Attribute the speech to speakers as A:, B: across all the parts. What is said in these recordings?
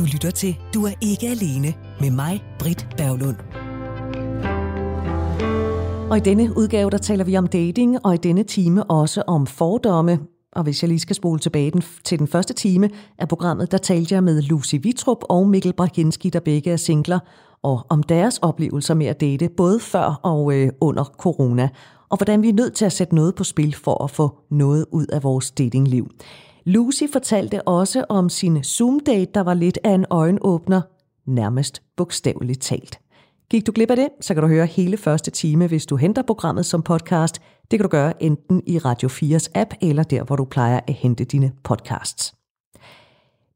A: Du lytter til Du er ikke alene med mig, Britt Berglund. Og i denne udgave, der taler vi om dating, og i denne time også om fordomme. Og hvis jeg lige skal spole tilbage den, til den første time af programmet, der talte jeg med Lucy Vitrup og Mikkel Brakinski, der begge er singler, og om deres oplevelser med at date, både før og øh, under corona, og hvordan vi er nødt til at sætte noget på spil for at få noget ud af vores datingliv. Lucy fortalte også om sin Zoom-date, der var lidt af en øjenåbner, nærmest bogstaveligt talt. Gik du glip af det, så kan du høre hele første time, hvis du henter programmet som podcast. Det kan du gøre enten i Radio 4's app, eller der, hvor du plejer at hente dine podcasts.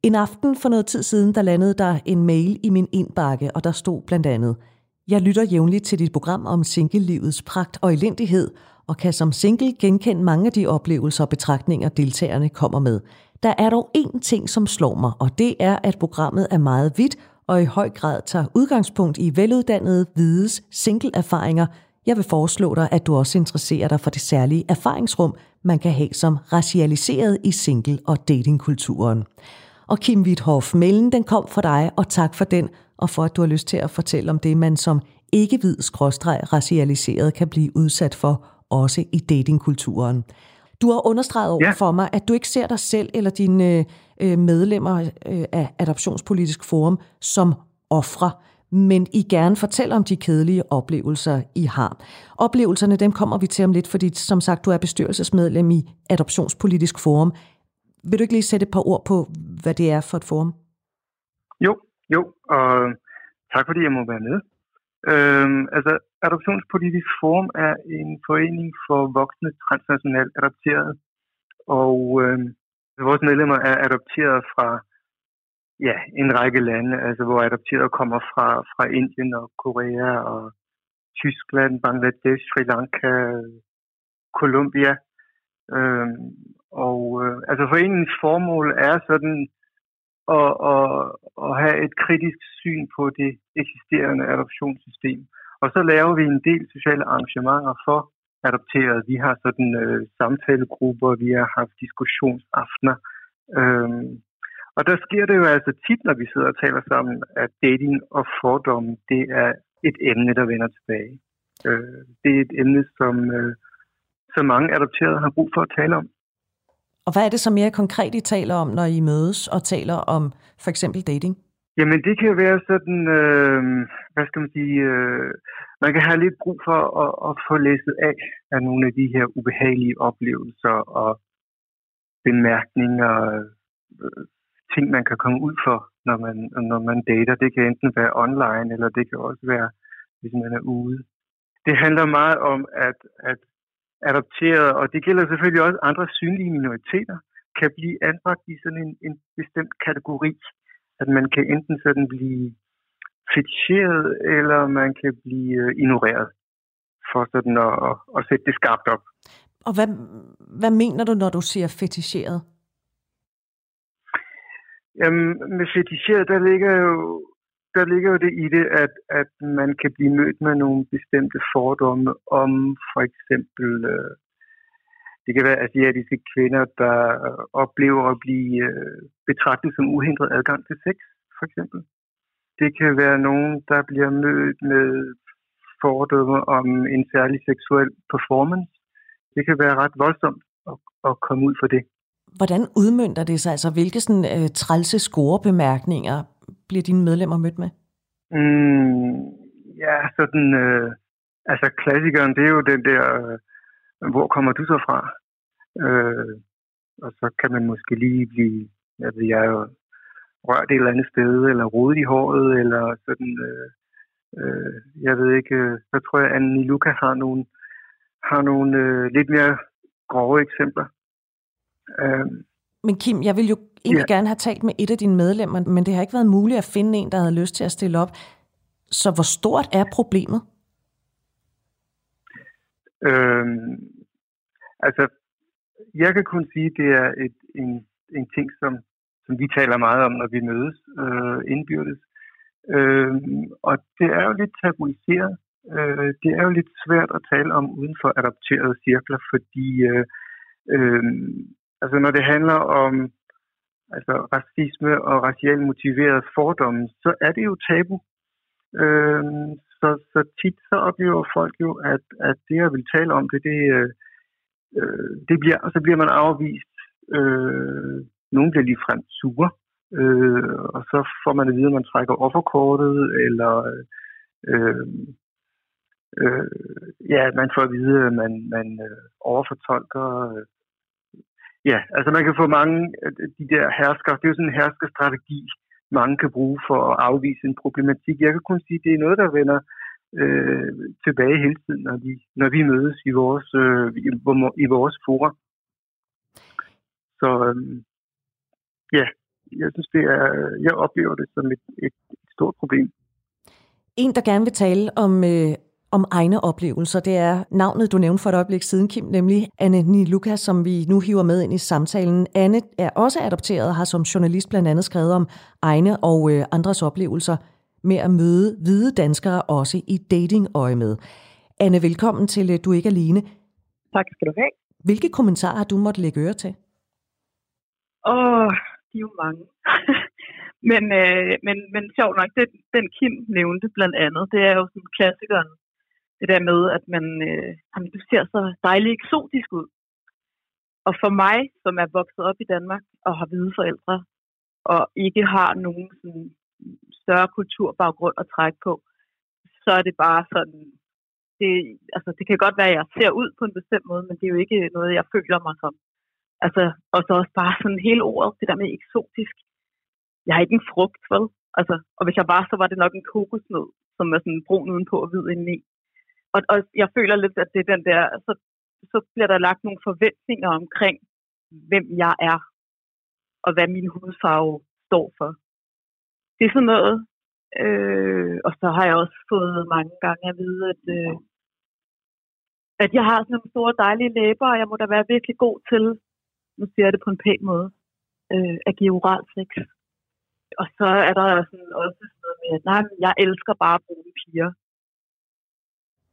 A: En aften for noget tid siden, der landede der en mail i min indbakke, og der stod blandt andet, Jeg lytter jævnligt til dit program om singlelivets pragt og elendighed, og kan som single genkende mange af de oplevelser og betragtninger, deltagerne kommer med. Der er dog én ting, som slår mig, og det er, at programmet er meget vidt og i høj grad tager udgangspunkt i veluddannede, vides single-erfaringer. Jeg vil foreslå dig, at du også interesserer dig for det særlige erfaringsrum, man kan have som racialiseret i single- og datingkulturen. Og Kim Witthoff, mailen den kom for dig, og tak for den, og for at du har lyst til at fortælle om det, man som ikke hvid racialiseret kan blive udsat for, også i datingkulturen. Du har understreget over ja. for mig, at du ikke ser dig selv eller dine øh, medlemmer øh, af Adoptionspolitisk Forum som ofre, men I gerne fortæller om de kedelige oplevelser, I har. Oplevelserne, dem kommer vi til om lidt, fordi som sagt, du er bestyrelsesmedlem i Adoptionspolitisk Forum. Vil du ikke lige sætte et par ord på, hvad det er for et forum?
B: Jo, jo, og tak fordi jeg må være med. Øhm, altså, Adoptionspolitisk Forum er en forening for voksne transnationalt adopterede, og øh, vores medlemmer er adopteret fra ja, en række lande, altså hvor adopterede kommer fra, fra Indien og Korea og Tyskland, Bangladesh, Sri Lanka, Colombia. Øh, og øh, altså foreningens formål er sådan at, at, at have et kritisk syn på det eksisterende adoptionssystem. Og så laver vi en del sociale arrangementer for adopterede. Vi har sådan øh, samtalegrupper, vi har haft diskussionsaftener. Øhm, og der sker det jo altså tit, når vi sidder og taler sammen, at dating og fordomme, det er et emne, der vender tilbage. Øh, det er et emne, som, øh, som mange adopterede har brug for at tale om.
A: Og hvad er det så mere konkret, I taler om, når I mødes og taler om for eksempel dating?
B: Jamen det kan være sådan, øh, hvad skal man sige, øh, man kan have lidt brug for at, at få læst af af nogle af de her ubehagelige oplevelser og bemærkninger, øh, ting man kan komme ud for, når man, når man dater. Det kan enten være online, eller det kan også være, hvis man er ude. Det handler meget om, at, at adopterede, og det gælder selvfølgelig også andre synlige minoriteter, kan blive anbragt i sådan en, en bestemt kategori. At man kan enten sådan blive feticheret, eller man kan blive øh, ignoreret for sådan at, at, at sætte det skarpt op.
A: Og hvad, hvad mener du, når du siger feticheret?
B: Jamen, med feticheret, der ligger jo der ligger jo det i det, at, at man kan blive mødt med nogle bestemte fordomme om for eksempel, øh, det kan være asiatiske kvinder, der oplever at blive øh, betragtet som uhindret adgang til sex, for eksempel. Det kan være nogen, der bliver mødt med fordomme om en særlig seksuel performance. Det kan være ret voldsomt at, at komme ud for det.
A: Hvordan udmyndter det sig? Altså, hvilke sådan, øh, trælse scorebemærkninger bliver dine medlemmer mødt med?
B: Mm, ja, sådan... Øh, altså, klassikeren, det er jo den der... Øh, hvor kommer du så fra? Øh, og så kan man måske lige blive... Jeg ved, jeg er jo rørt et eller andet sted, eller rodet i håret, eller sådan... Øh, øh, jeg ved ikke... Øh, så tror jeg, at Annie Luca har nogle, har nogle øh, lidt mere grove eksempler.
A: Øh, men Kim, jeg vil jo egentlig ja. gerne have talt med et af dine medlemmer, men det har ikke været muligt at finde en, der havde lyst til at stille op. Så hvor stort er problemet?
B: Øhm, altså, jeg kan kun sige, at det er et, en, en ting, som, som vi taler meget om, når vi mødes øh, indbyrdes. Øh, og det er jo lidt tabuiseret. Øh, det er jo lidt svært at tale om uden for adopterede cirkler, fordi øh, øh, Altså når det handler om altså racisme og racielt motiveret fordomme, så er det jo tabu. Øh, så, så tit så oplever folk jo, at, at det, jeg vil tale om det, det, øh, øh, det bliver, så bliver man afvist. Øh, nogle bliver ligefrem sure, øh, og så får man at vide, at man trækker offerkortet, eller øh, øh, øh, ja, man får at vide, at man, man øh, overfortolker. Øh, ja, altså man kan få mange af de der hersker, det er jo sådan en herskerstrategi, mange kan bruge for at afvise en problematik. Jeg kan kun sige, at det er noget, der vender øh, tilbage hele tiden, når vi, når vi mødes i vores, øh, i, i vores fora. Så øh, ja, jeg synes, det er, jeg oplever det som et, et, et stort problem.
A: En, der gerne vil tale om, øh, om egne oplevelser, det er navnet, du nævnte for et øjeblik siden, Kim, nemlig Anne Niluka, som vi nu hiver med ind i samtalen. Anne er også adopteret og har som journalist blandt andet skrevet om egne og øh, andres oplevelser med at møde hvide danskere også i datingøje med. Anne, velkommen til øh, Du er ikke alene.
C: Tak skal du have.
A: Hvilke kommentarer har du måtte lægge øre til?
C: Åh, oh, de er jo mange. men, øh, men, men sjovt nok, det, den Kim nævnte blandt andet, det er jo sådan klassikeren. Det der med, at man, øh, jamen, du ser så dejligt eksotisk ud. Og for mig, som er vokset op i Danmark og har hvide forældre, og ikke har nogen sådan, større kulturbaggrund at trække på, så er det bare sådan, det, altså, det kan godt være, at jeg ser ud på en bestemt måde, men det er jo ikke noget, jeg føler mig som. Altså, og så også bare sådan hele ordet, det der med eksotisk. Jeg har ikke en frugt, vel? Altså, og hvis jeg var, så var det nok en kokosnød, som er sådan brun udenpå og hvid indeni. Og, og jeg føler lidt, at det er den der, så, så bliver der lagt nogle forventninger omkring, hvem jeg er, og hvad min hudfarve står for. Det er sådan noget, øh, og så har jeg også fået mange gange at vide, at, øh, at jeg har sådan nogle store dejlige læber, og jeg må da være virkelig god til nu siger jeg det på en pæn måde, øh, at give oral sex. Og så er der sådan også sådan noget med, at nej, jeg elsker bare at bruge piger.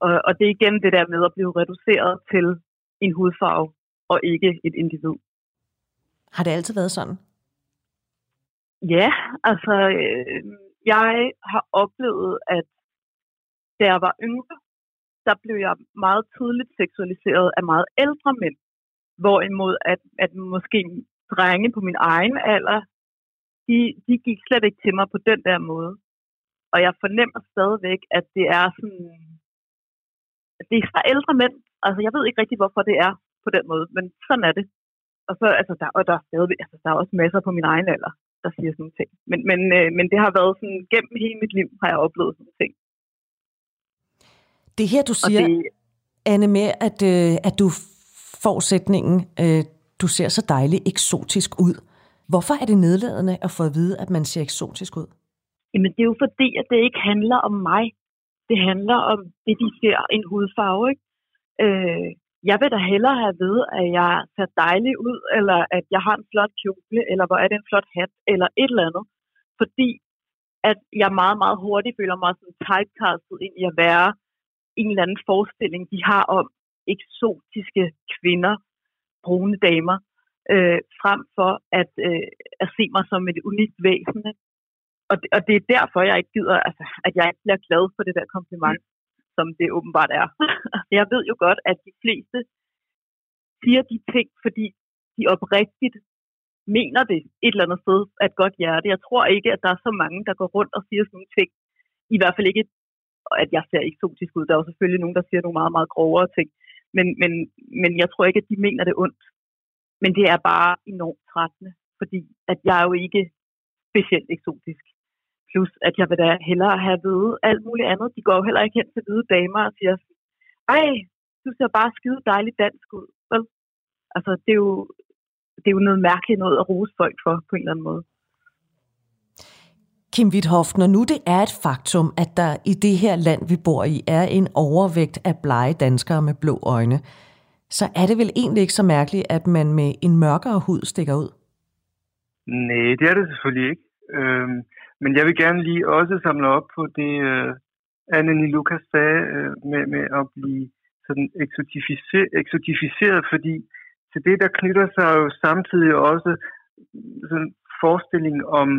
C: Og, og det er igen det der med at blive reduceret til en hudfarve, og ikke et individ.
A: Har det altid været sådan?
C: Ja, altså, øh, jeg har oplevet, at da jeg var yngre, der blev jeg meget tidligt seksualiseret af meget ældre mænd. Hvorimod at, at måske drenge på min egen alder, de, de gik slet ikke til mig på den der måde. Og jeg fornemmer stadigvæk, at det er sådan... Det er så ældre mænd. Altså, jeg ved ikke rigtig, hvorfor det er på den måde, men sådan er det. Og så, altså, der, og der er stadigvæk, altså, der er også masser på min egen alder, der siger sådan ting. Men, men, øh, men det har været sådan, gennem hele mit liv har jeg oplevet sådan ting.
A: Det her, du siger, det, Anne, med, at, øh, at du forudsætningen, øh, du ser så dejligt eksotisk ud. Hvorfor er det nedladende at få at vide, at man ser eksotisk ud?
C: Jamen, det er jo fordi, at det ikke handler om mig. Det handler om det, de ser, en hudfarve. Ikke? Øh, jeg vil da hellere have ved, at jeg ser dejlig ud, eller at jeg har en flot kjole, eller hvor er det en flot hat, eller et eller andet. Fordi at jeg meget, meget hurtigt føler mig sådan typecastet ind i at være en eller anden forestilling, de har om, eksotiske kvinder, brune damer, øh, frem for at, øh, at se mig som et unikt væsen. Og det, og det er derfor, jeg ikke gider, altså, at jeg ikke bliver glad for det der kompliment, mm. som det åbenbart er. jeg ved jo godt, at de fleste siger de ting, fordi de oprigtigt mener det et eller andet sted af et godt hjerte. Jeg tror ikke, at der er så mange, der går rundt og siger sådan nogle ting. I hvert fald ikke, at jeg ser eksotisk ud. Der er jo selvfølgelig nogen, der siger nogle meget, meget grovere ting. Men, men, men jeg tror ikke, at de mener det ondt. Men det er bare enormt trættende, fordi at jeg er jo ikke specielt eksotisk. Plus, at jeg vil da hellere have ved alt muligt andet. De går jo heller ikke hen til hvide damer og siger, ej, du ser bare skide dejligt dansk ud. Vel? Altså, det er, jo, det er jo noget mærkeligt noget at rose folk for, på en eller anden måde.
A: Kim Witthoff, når nu det er et faktum, at der i det her land, vi bor i, er en overvægt af blege danskere med blå øjne, så er det vel egentlig ikke så mærkeligt, at man med en mørkere hud stikker ud?
B: Nej, det er det selvfølgelig ikke. Øhm, men jeg vil gerne lige også samle op på det, øh, Anne Lukas sagde, øh, med, med at blive sådan eksotificeret, eksotificeret, fordi til det, der knytter sig jo samtidig også sådan forestilling om,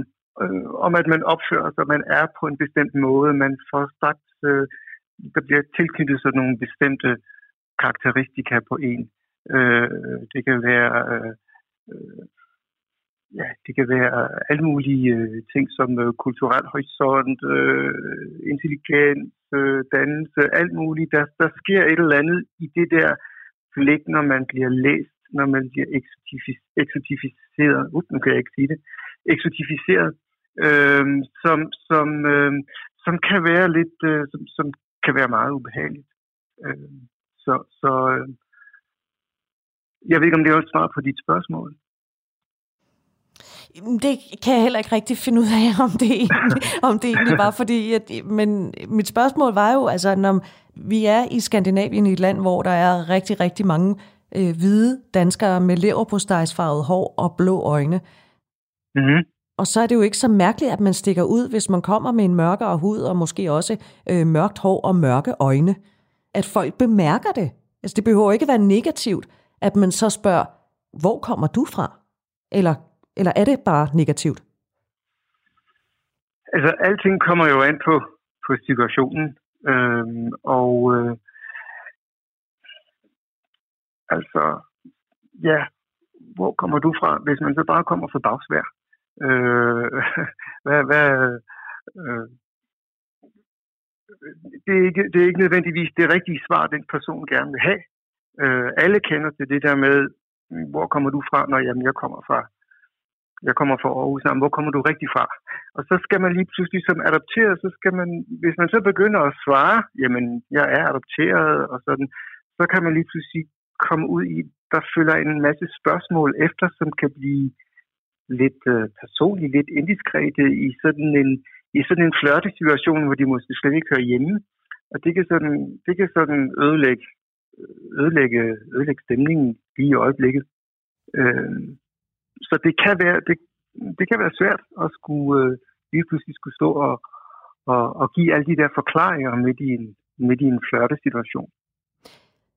B: øh, om, at man opfører sig, man er på en bestemt måde. Man får sagt, øh, der bliver tilknyttet sådan nogle bestemte karakteristika på en. Øh, det kan være øh, øh, ja, det kan være alle mulige øh, ting som øh, kulturel horisont, øh, intelligens, øh, dannelse, alt muligt. Der, der sker et eller andet i det der blik, når man bliver læst, når man bliver eksotificeret. Uh, nu kan jeg ikke sige det. Eksotificeret, øh, som, som, øh, som kan være lidt, øh, som, som kan være meget ubehageligt. Øh, så så øh, jeg ved ikke, om det er et svar på dit spørgsmål.
A: Det kan jeg heller ikke rigtig finde ud af, om det egentlig, om det egentlig var, fordi... At, men mit spørgsmål var jo, altså, når vi er i Skandinavien i et land, hvor der er rigtig, rigtig mange øh, hvide danskere med leverpostejsfarvet hår og blå øjne. Mm-hmm. Og så er det jo ikke så mærkeligt, at man stikker ud, hvis man kommer med en mørkere hud og måske også øh, mørkt hår og mørke øjne. At folk bemærker det. Altså, det behøver ikke være negativt, at man så spørger, hvor kommer du fra? Eller eller er det bare negativt?
B: Altså, alting kommer jo an på, på situationen. Øhm, og øh, altså, ja, hvor kommer du fra, hvis man så bare kommer fra dagsvær? Øh, hvad, hvad, øh, det, er ikke, det er ikke nødvendigvis det rigtige svar, den person gerne vil have. Øh, alle kender til det der med, hvor kommer du fra, når jamen, jeg kommer fra jeg kommer fra Aarhus, jamen, hvor kommer du rigtig fra? Og så skal man lige pludselig som adopteret, så skal man, hvis man så begynder at svare, jamen, jeg er adopteret, og sådan, så kan man lige pludselig komme ud i, der følger en masse spørgsmål efter, som kan blive lidt øh, personligt, lidt indiskrete i sådan en, i sådan en flørtesituation, hvor de måske slet ikke hører hjemme. Og det kan sådan, det kan sådan ødelægge, ødelægge, ødelægge stemningen lige i øjeblikket. Øh, så det kan være, det, det kan være svært at skulle øh, lige pludselig skulle stå og, og, og give alle de der forklaringer midt i en, midt i en flørtesituation.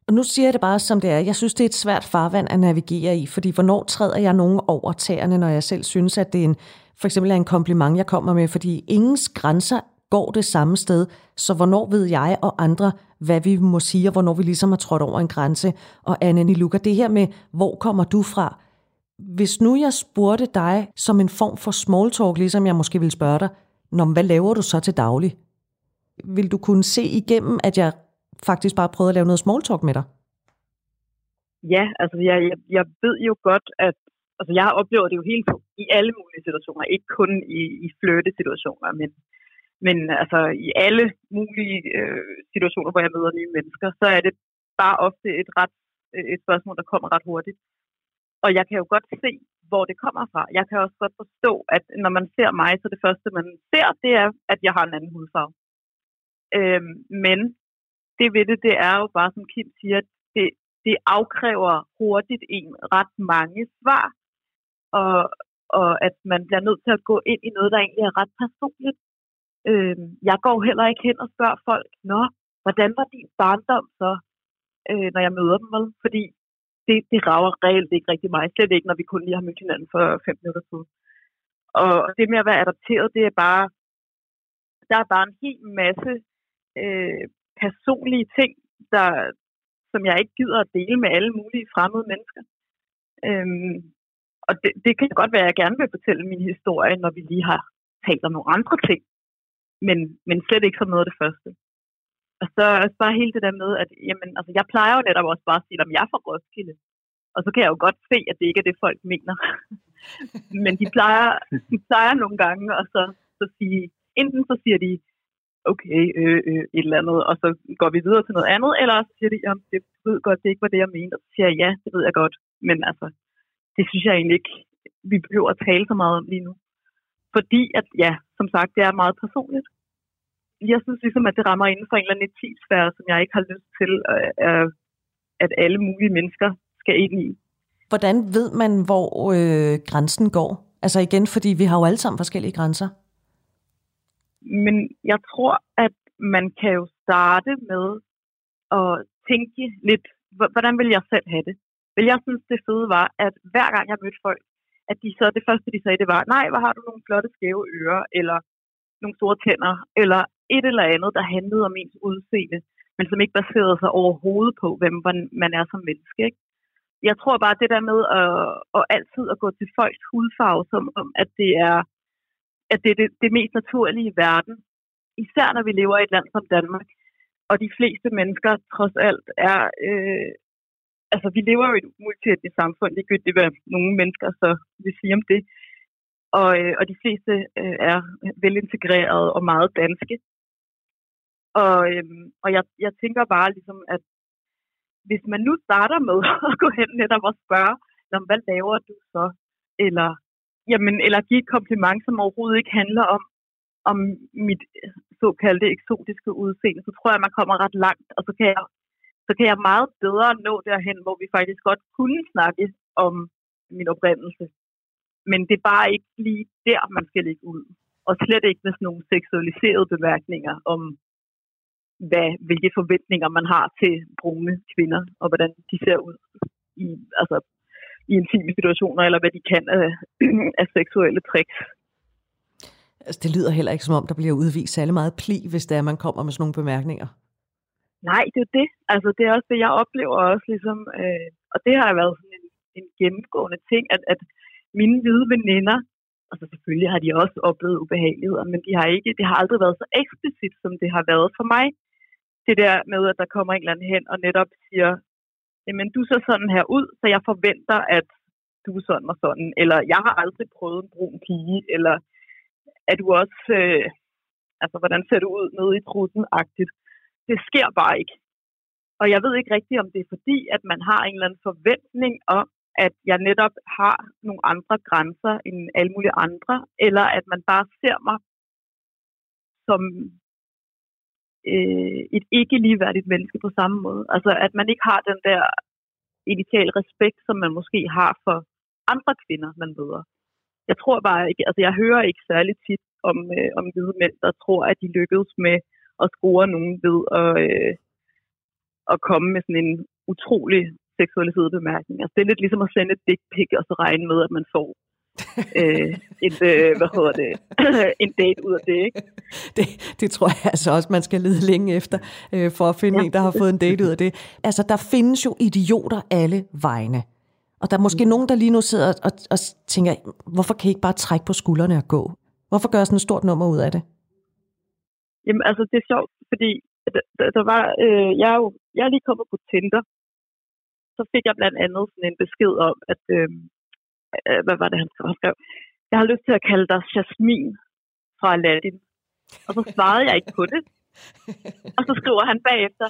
A: Og nu siger jeg det bare, som det er. Jeg synes, det er et svært farvand at navigere i, fordi hvornår træder jeg nogen over tæerne, når jeg selv synes, at det er en, for eksempel er en kompliment, jeg kommer med, fordi ingens grænser går det samme sted, så hvornår ved jeg og andre, hvad vi må sige, og hvornår vi ligesom har trådt over en grænse. Og Anne Luca, det her med, hvor kommer du fra? Hvis nu jeg spurgte dig som en form for small talk, ligesom jeg måske ville spørge dig, Nå, hvad laver du så til daglig? Vil du kunne se igennem, at jeg faktisk bare prøvede at lave noget small talk med dig?
C: Ja, altså jeg, jeg, jeg ved jo godt, at altså jeg har oplevet det jo helt i alle mulige situationer, ikke kun i, i flirte-situationer, men, men altså i alle mulige øh, situationer, hvor jeg møder nye mennesker, så er det bare ofte et, ret, øh, et spørgsmål, der kommer ret hurtigt. Og jeg kan jo godt se, hvor det kommer fra. Jeg kan også godt forstå, at når man ser mig, så det første, man ser, det er, at jeg har en anden hudfarve. Øhm, men det ved det, det er jo bare, som Kim siger, det, det afkræver hurtigt en ret mange svar, og, og at man bliver nødt til at gå ind i noget, der egentlig er ret personligt. Øh, jeg går heller ikke hen og spørger folk, nå, hvordan var din barndom så, øh, når jeg møder dem, vel? fordi det, det rager reelt ikke rigtig mig. Slet ikke, når vi kun lige har mødt hinanden for fem minutter siden. Og det med at være adopteret, det er bare, der er bare en hel masse øh, personlige ting, der, som jeg ikke gider at dele med alle mulige fremmede mennesker. Øhm, og det, det kan godt være, at jeg gerne vil fortælle min historie, når vi lige har talt om nogle andre ting. Men, men slet ikke som noget af det første. Og så også bare hele det der med, at jamen, altså, jeg plejer jo netop også bare at sige, at jeg er fra Roskilde. Og så kan jeg jo godt se, at det ikke er det, folk mener. Men de plejer, de plejer nogle gange at så, så sige, enten så siger de, okay, øh, øh, et eller andet, og så går vi videre til noget andet, eller så siger de, jamen, det ved godt, det ikke var det, jeg mente. Og så siger jeg, ja, det ved jeg godt. Men altså, det synes jeg egentlig ikke, vi behøver at tale så meget om lige nu. Fordi at, ja, som sagt, det er meget personligt jeg synes ligesom, at det rammer inden for en eller anden etisfære, som jeg ikke har lyst til, øh, øh, at alle mulige mennesker skal ind i.
A: Hvordan ved man, hvor øh, grænsen går? Altså igen, fordi vi har jo alle sammen forskellige grænser.
C: Men jeg tror, at man kan jo starte med at tænke lidt, hvordan vil jeg selv have det? Vil jeg synes, det fede var, at hver gang jeg mødte folk, at de så, det første de sagde, det var, nej, hvor har du nogle flotte skæve ører, eller nogle store tænder, eller et eller andet, der handlede om ens udseende, men som ikke baserede sig overhovedet på, hvem man er som menneske. Ikke? Jeg tror bare, det der med at, at altid at gå til folks hudfarve, som om, at det er at det er det, det mest naturlige i verden, især når vi lever i et land som Danmark, og de fleste mennesker trods alt er, øh, altså vi lever jo i et multietnisk samfund, ligegyldigt hvad nogle mennesker så vil sige om det, og, øh, og de fleste øh, er velintegrerede og meget danske. Og, øh, og jeg, jeg tænker bare ligesom, at hvis man nu starter med at gå hen netop og spørge, hvad laver du så? Eller, jamen, eller give et kompliment, som overhovedet ikke handler om, om mit såkaldte eksotiske udseende, så tror jeg, at man kommer ret langt, og så kan jeg, så kan jeg meget bedre nå derhen, hvor vi faktisk godt kunne snakke om min oprindelse. Men det er bare ikke lige der, man skal ligge ud. Og slet ikke med sådan nogle seksualiserede bemærkninger om, hvad, hvilke forventninger man har til brune kvinder, og hvordan de ser ud i, altså, i intime situationer, eller hvad de kan af, af seksuelle tricks.
A: Altså, det lyder heller ikke som om, der bliver udvist særlig meget pli, hvis det er, man kommer med sådan nogle bemærkninger.
C: Nej, det er det. Altså, det er også det, jeg oplever også, ligesom, øh, og det har været sådan en, en gennemgående ting, at, at mine hvide veninder, altså selvfølgelig har de også oplevet ubehageligheder, men de har ikke, det har aldrig været så eksplicit, som det har været for mig. Det der med, at der kommer en eller anden hen og netop siger, jamen du ser sådan her ud, så jeg forventer, at du er sådan og sådan, eller jeg har aldrig prøvet en brun pige, eller er du også, øh, altså hvordan ser du ud nede i trussen-agtigt. Det sker bare ikke. Og jeg ved ikke rigtigt, om det er fordi, at man har en eller anden forventning om, at jeg netop har nogle andre grænser end alle mulige andre, eller at man bare ser mig som øh, et ikke ligeværdigt menneske på samme måde. Altså at man ikke har den der initial respekt, som man måske har for andre kvinder, man møder jeg tror bare ikke, altså jeg hører ikke særlig tit om, øh, om hvide mænd, der tror, at de lykkedes med at score nogen ved at, øh, at komme med sådan en utrolig seksualiseret bemærkning. Altså det er lidt ligesom at sende et dick pic, og så regne med, at man får øh, et, øh, hvad hedder det, en date ud af det, ikke?
A: Det, det tror jeg altså også, man skal lede længe efter, øh, for at finde ja. en, der har fået en date ud af det. Altså, der findes jo idioter alle vegne. Og der er måske mm. nogen, der lige nu sidder og, og tænker, hvorfor kan I ikke bare trække på skuldrene og gå? Hvorfor gør sådan et stort nummer ud af det?
C: Jamen altså, det er sjovt, fordi der, der var, øh, jeg, er jo, jeg er lige kommet på Tinder, så fik jeg blandt andet sådan en besked om, at, øh, øh, hvad var det, han skrev? Jeg har lyst til at kalde dig Jasmin fra Aladdin. Og så svarede jeg ikke på det. Og så skriver han bagefter,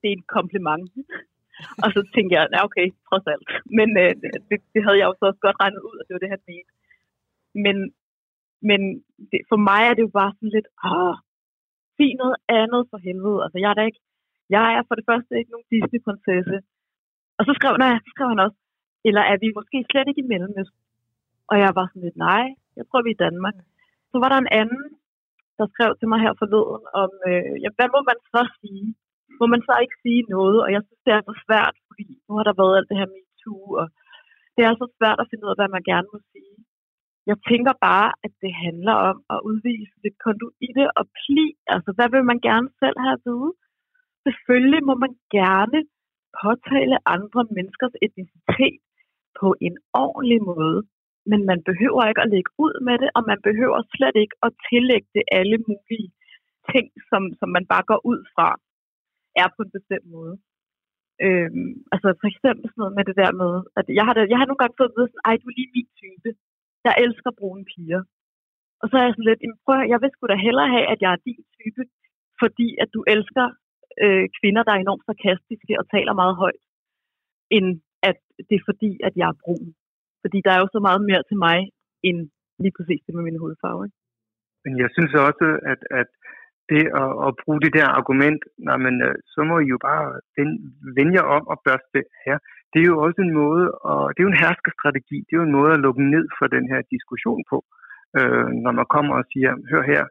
C: det er en kompliment og så tænkte jeg, ja okay, trods alt. Men øh, det, det havde jeg jo så også godt regnet ud, at det var det, han mente. Men, men det, for mig er det jo bare sådan lidt, åh, sig noget andet for helvede. Altså, jeg er da ikke, jeg er for det første ikke nogen Disney-prinsesse. Og så skrev, nej, så skrev han også, eller er vi måske slet ikke i Mellemøsten? Og jeg var sådan lidt, nej, jeg tror, vi er i Danmark. Så var der en anden, der skrev til mig her forleden om, øh, ja, hvad må man så sige? må man så ikke sige noget, og jeg synes, det er så svært, fordi nu har der været alt det her MeToo, og det er så svært at finde ud af, hvad man gerne må sige. Jeg tænker bare, at det handler om at udvise lidt konduite og pli. Altså, hvad vil man gerne selv have at vide? Selvfølgelig må man gerne påtale andre menneskers etnicitet på en ordentlig måde, men man behøver ikke at lægge ud med det, og man behøver slet ikke at tillægge det alle mulige ting, som, som man bare går ud fra er på en bestemt måde. Øhm, altså for eksempel sådan noget med det der med, at jeg har, jeg har nogle gange fået at vide sådan, ej, du er lige min type. Jeg elsker brune piger. Og så er jeg sådan lidt, prøv jeg vil sgu da hellere have, at jeg er din type, fordi at du elsker øh, kvinder, der er enormt sarkastiske og taler meget højt, end at det er fordi, at jeg er brun. Fordi der er jo så meget mere til mig, end lige præcis det med min hudfarve. Ikke?
B: Men jeg synes også, at, at det at, at bruge det der argument, nej, men, øh, så må I jo bare vende jer om og børste her. Det er jo også en måde, og det er jo en herskerstrategi, det er jo en måde at lukke ned for den her diskussion på, øh, når man kommer og siger, hør her,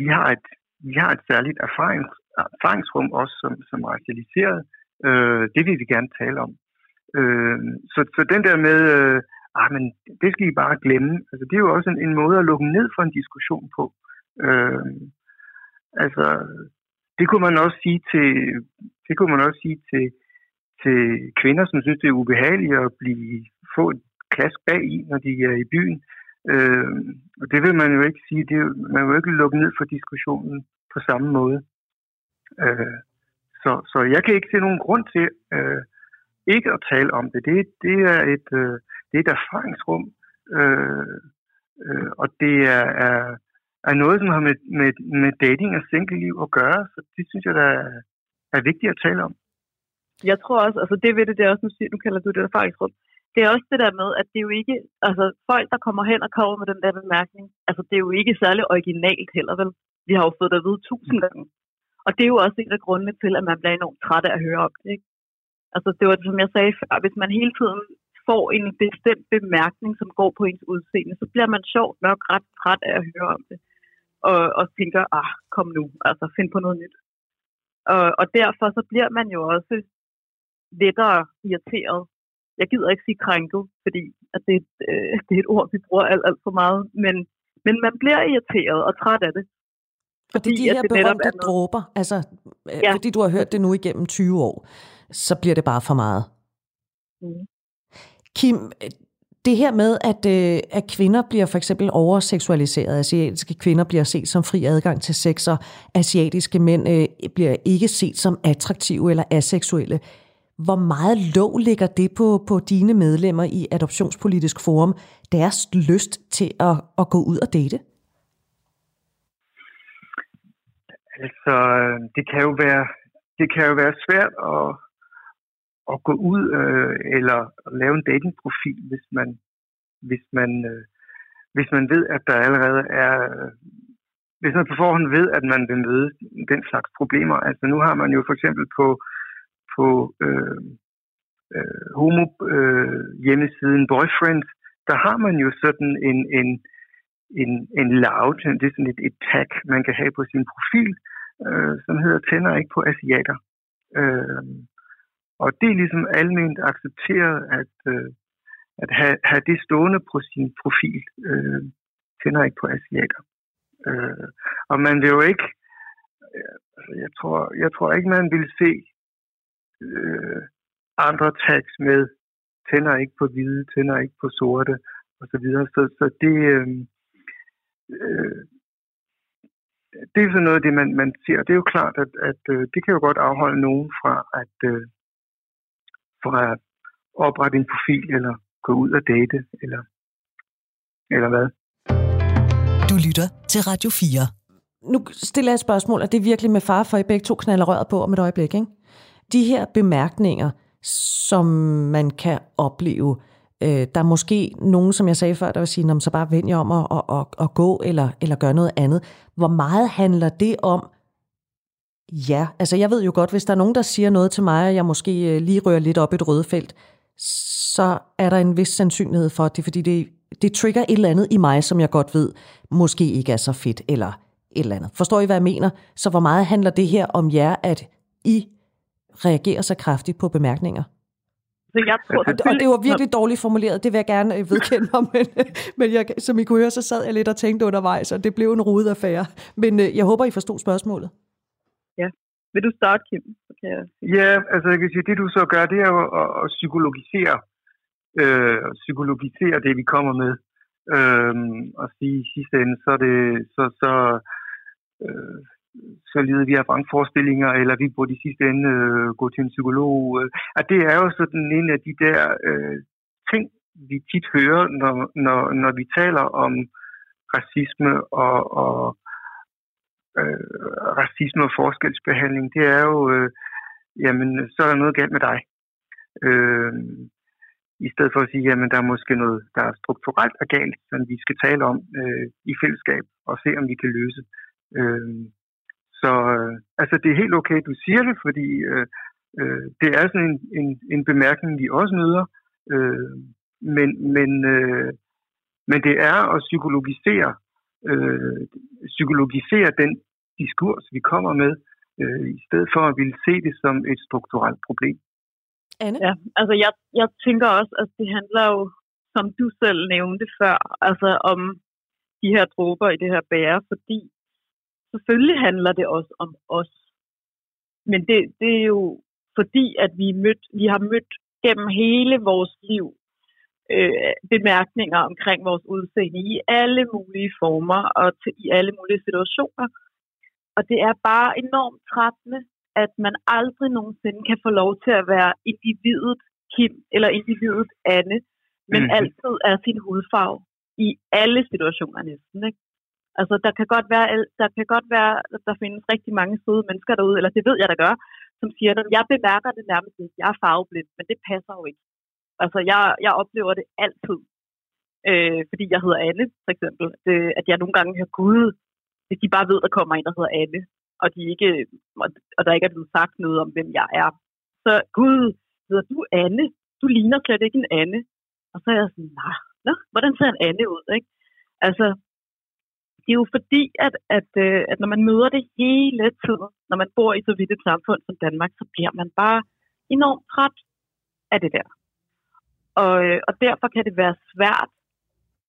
B: vi har et, vi har et særligt erfarings, erfaringsrum også som, som racialiseret, øh, det vil vi gerne tale om. Øh, så, så den der med, øh, ah, men det skal I bare glemme, altså det er jo også en, en måde at lukke ned for en diskussion på. Øh, altså, det kunne man også sige til, det kunne man også sige til, til kvinder, som synes, det er ubehageligt at blive, få et klask bag i, når de er i byen. Øh, og det vil man jo ikke sige. Det, man vil jo ikke lukke ned for diskussionen på samme måde. Øh, så, så jeg kan ikke se nogen grund til øh, ikke at tale om det. Det, det er et, øh, det er et erfaringsrum, øh, øh, og det er, er, er noget, som har med, med, med dating og single-liv at gøre. Så det synes jeg, der er, er vigtigt at tale om.
C: Jeg tror også, altså det ved det, det er også, nu, siger, nu kalder du det erfaringsrum, det er også det der med, at det er jo ikke, altså folk, der kommer hen og kommer med den der bemærkning, altså det er jo ikke særlig originalt heller, vel? Vi har jo fået det at vide tusind gange. Og det er jo også en af grundene til, at man bliver enormt træt af at høre om det, ikke? Altså det var det, som jeg sagde før, hvis man hele tiden får en bestemt bemærkning, som går på ens udseende, så bliver man sjovt nok ret træt af at høre om det. Og, og tænker, ah, kom nu, altså find på noget nyt. Og, og derfor så bliver man jo også lettere irriteret jeg gider ikke sige krænket, fordi at det, øh, det er et ord, vi bruger alt, alt for meget, men, men man bliver irriteret og træt af det.
A: Det er de her berømte dråber, altså øh, ja. fordi du har hørt det nu igennem 20 år, så bliver det bare for meget. Mm. Kim, det her med, at, øh, at kvinder bliver for eksempel overseksualiseret, asiatiske kvinder bliver set som fri adgang til sex, og asiatiske mænd øh, bliver ikke set som attraktive eller aseksuelle. Hvor meget lov ligger det på, på dine medlemmer i Adoptionspolitisk Forum, deres lyst til at, at gå ud og date?
B: Altså, øh, det kan jo være, det kan jo være svært at, at gå ud øh, eller lave en datingprofil, hvis man, hvis man, øh, hvis man ved, at der allerede er, øh, hvis man på forhånd ved, at man vil møde den slags problemer. Altså nu har man jo for eksempel på på øh, øh, homo øh, hjemmesiden Boyfriend, der har man jo sådan en, en, en, en loud, det er sådan et, et tag, man kan have på sin profil, øh, som hedder tænder ikke på asiater. Øh, og det er ligesom almindeligt accepteret, at, øh, at have, have det stående på sin profil, øh, tænder ikke på asiater. Øh, og man vil jo ikke, øh, altså jeg tror, jeg tror ikke, man vil se øh, andre tags med, tænder ikke på hvide, tænder ikke på sorte osv. Så, så, så det, øh, øh, det er sådan noget det, man, man siger. Det er jo klart, at, at øh, det kan jo godt afholde nogen fra at, øh, fra at oprette en profil, eller gå ud og date, eller, eller hvad.
A: Du lytter til Radio 4. Nu stiller jeg et spørgsmål, og det er virkelig med far for, at I begge to knaller røret på om et øjeblik, ikke? de her bemærkninger, som man kan opleve, øh, Øh, der er måske nogen, som jeg sagde før, der vil sige, så bare vend jer om at, at, at, at gå eller, eller gøre noget andet. Hvor meget handler det om, Ja, altså jeg ved jo godt, hvis der er nogen, der siger noget til mig, og jeg måske øh, lige rører lidt op i et røde felt, så er der en vis sandsynlighed for, at det er fordi, det, det trigger et eller andet i mig, som jeg godt ved, måske ikke er så fedt, eller et eller andet. Forstår I, hvad jeg mener? Så hvor meget handler det her om jer, at I reagerer så kraftigt på bemærkninger.
C: Så jeg tror,
A: og, og det var virkelig dårligt formuleret, det vil jeg gerne øh, vedkende mig, men, men jeg, som I kunne høre, så sad jeg lidt og tænkte undervejs, og det blev en rodet affære. Men øh, jeg håber, I forstod spørgsmålet.
C: Ja. Vil du starte, Kim?
B: Okay. Ja, altså jeg kan sige, det du så gør, det er jo at, at psykologisere, øh, psykologisere det, vi kommer med. Øh, og sige i sidste ende, så er det, så, så øh, så lider vi af vrangforestillinger, eller vi burde i sidste ende øh, gå til en psykolog. Øh. At det er jo sådan en af de der øh, ting, vi tit hører, når, når, når vi taler om racisme og, og øh, racisme og forskelsbehandling. Det er jo, øh, jamen, så er der noget galt med dig. Øh, I stedet for at sige, jamen, der er måske noget, der er strukturelt og galt, som vi skal tale om øh, i fællesskab og se, om vi kan løse. Øh, så øh, altså, det er helt okay, du siger det, fordi øh, øh, det er sådan en, en, en bemærkning, vi også møder. Øh, men, men, øh, men det er at psykologisere, øh, psykologisere den diskurs, vi kommer med, øh, i stedet for at ville se det som et strukturelt problem.
A: Anne?
C: Ja, altså jeg, jeg tænker også, at det handler jo, som du selv nævnte før, altså om de her dråber i det her bære, fordi selvfølgelig handler det også om os. Men det, det er jo fordi, at vi, mødt, vi har mødt gennem hele vores liv øh, bemærkninger omkring vores udseende i alle mulige former og til, i alle mulige situationer. Og det er bare enormt trættende, at man aldrig nogensinde kan få lov til at være individet Kim eller individet Anne, men mm. altid er sin hudfarve i alle situationer næsten. Ikke? Altså, der kan godt være, der kan godt være, der findes rigtig mange søde mennesker derude, eller det ved jeg, der gør, som siger, at jeg bemærker det nærmest ikke, jeg er farveblind, men det passer jo ikke. Altså, jeg, jeg oplever det altid. Øh, fordi jeg hedder Anne, for eksempel. Det, at jeg nogle gange har gud, hvis de bare ved, der kommer en, der hedder Anne, og, de ikke, og der ikke er blevet sagt noget om, hvem jeg er. Så gud, hedder du Anne? Du ligner slet ikke en Anne. Og så er jeg sådan, nej, nå, hvordan ser en Anne ud? Ikke? Altså, det er jo fordi, at, at, øh, at når man møder det hele tiden, når man bor i så vidt et samfund som Danmark, så bliver man bare enormt træt af det der. Og, øh, og derfor kan det være svært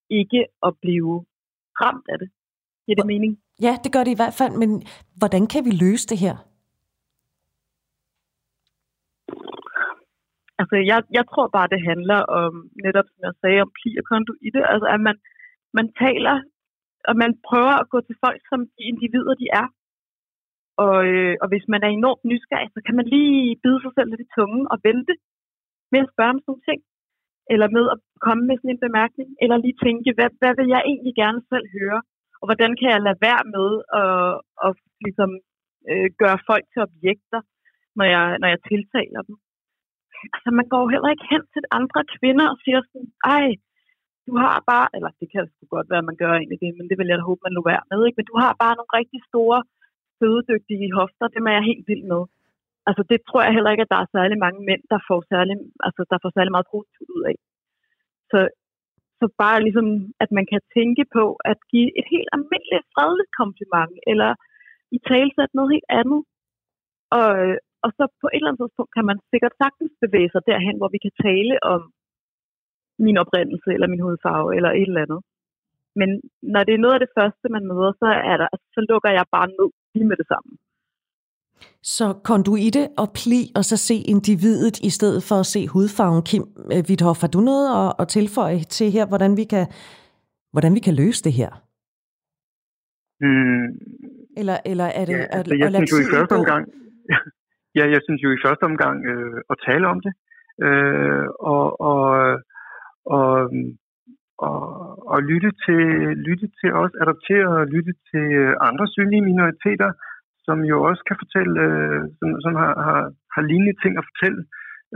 C: ikke at blive ramt af det. Giver det mening?
A: Ja, det gør det i hvert fald, men hvordan kan vi løse det her?
C: Altså, jeg, jeg tror bare, det handler om, netop som jeg sagde, om pli og konduite. Altså, at man, man taler, og man prøver at gå til folk, som de individer, de er. Og, øh, og hvis man er enormt nysgerrig, så kan man lige bide sig selv lidt i tungen og vente med at spørge om sådan nogle ting eller med at komme med sådan en bemærkning, eller lige tænke, hvad, hvad vil jeg egentlig gerne selv høre, og hvordan kan jeg lade være med at, at ligesom, øh, gøre folk til objekter, når jeg, når jeg tiltaler dem. Altså, man går heller ikke hen til andre kvinder og siger sådan, ej, du har bare, eller det kan sgu godt være, at man gør egentlig det, men det vil jeg da håbe, man nu være med, ikke? men du har bare nogle rigtig store, fødedygtige hofter, dem er jeg helt vild med. Altså det tror jeg heller ikke, at der er særlig mange mænd, der får særlig, altså, der får særlig meget positivt ud af. Så, så bare ligesom, at man kan tænke på at give et helt almindeligt fredeligt kompliment, eller i talsæt noget helt andet. Og, øh, og så på et eller andet tidspunkt kan man sikkert sagtens bevæge sig derhen, hvor vi kan tale om min oprindelse, eller min hudfarve, eller et eller andet. Men når det er noget af det første, man møder, så, er der, altså, så lukker jeg bare ned lige med det samme.
A: Så konduite og pli, og så se individet i stedet for at se hudfarven. Kim Witthoff, har du noget at, at tilføje til her, hvordan vi kan, hvordan vi kan løse det her?
B: Mm.
A: Eller, eller er det...
B: Ja, altså, jeg synes jo i første omgang... ja, jeg synes jo i første omgang øh, at tale om det. Øh, og, og, og, og, og lytte til lytte til os, adoptere og lytte til øh, andre synlige minoriteter, som jo også kan fortælle, øh, som, som har, har, har lignende ting at fortælle.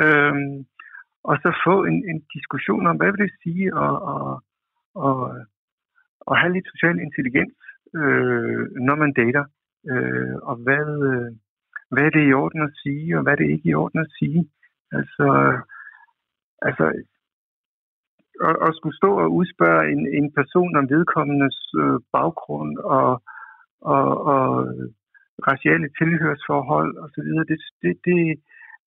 B: Øh, og så få en, en diskussion om, hvad vil det sige at, at, at, at have lidt social intelligens, øh, når man dater. Øh, og hvad, øh, hvad er det i orden at sige, og hvad er det ikke i orden at sige. Altså, altså at, at skulle stå og udspørge en, en person om vedkommendes øh, baggrund og, og, og raciale tilhørsforhold osv., det, det, det,